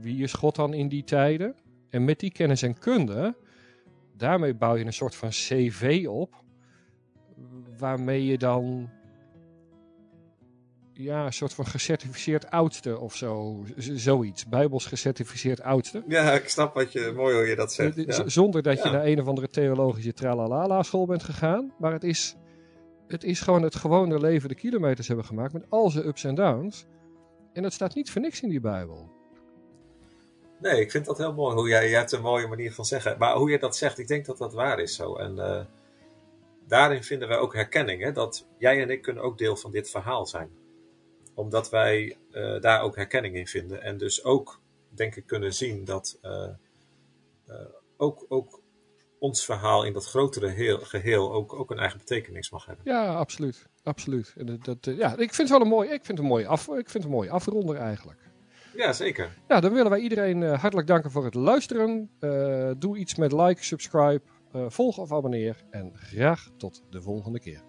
wie is God dan in die tijden? En met die kennis en kunde, daarmee bouw je een soort van cv op, waarmee je dan ja, een soort van gecertificeerd oudste of zo, zoiets. Bijbels gecertificeerd oudste. ja ik snap wat je, mooi hoe je dat zegt. Ja. Zonder dat je Ja. naar een of andere theologische tralalala school bent gegaan. Maar het is, het is gewoon het gewone leven de kilometers hebben gemaakt met al zijn ups en downs. En dat staat niet voor niks in die Bijbel. Nee, ik vind dat heel mooi. Hoe jij, jij hebt een mooie manier van zeggen. Maar hoe je dat zegt, ik denk dat dat waar is zo. En eh, daarin vinden wij ook herkenning. Hè? Dat jij en ik kunnen ook deel van dit verhaal zijn. Omdat wij eh, daar ook herkenning in vinden. En dus ook, denk ik, kunnen zien dat eh, ook, ook ons verhaal in dat grotere heel, geheel ook, ook een eigen betekenis mag hebben. Ja, absoluut. absoluut. En dat, dat, eh, ja, ik vind het wel een mooi, ik vind het een mooie, af, ik vind het een mooie afronder eigenlijk. Ja, zeker. Nou, dan willen wij iedereen eh, hartelijk danken voor het luisteren. Eh, doe iets met like, subscribe, eh, volg of abonneer. En graag tot de volgende keer.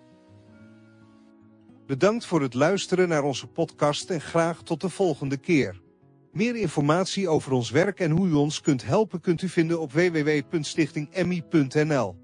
Bedankt voor het luisteren naar onze podcast en graag tot de volgende keer. Meer informatie over ons werk en hoe u ons kunt helpen kunt u vinden op www.stichtingemmie.nl.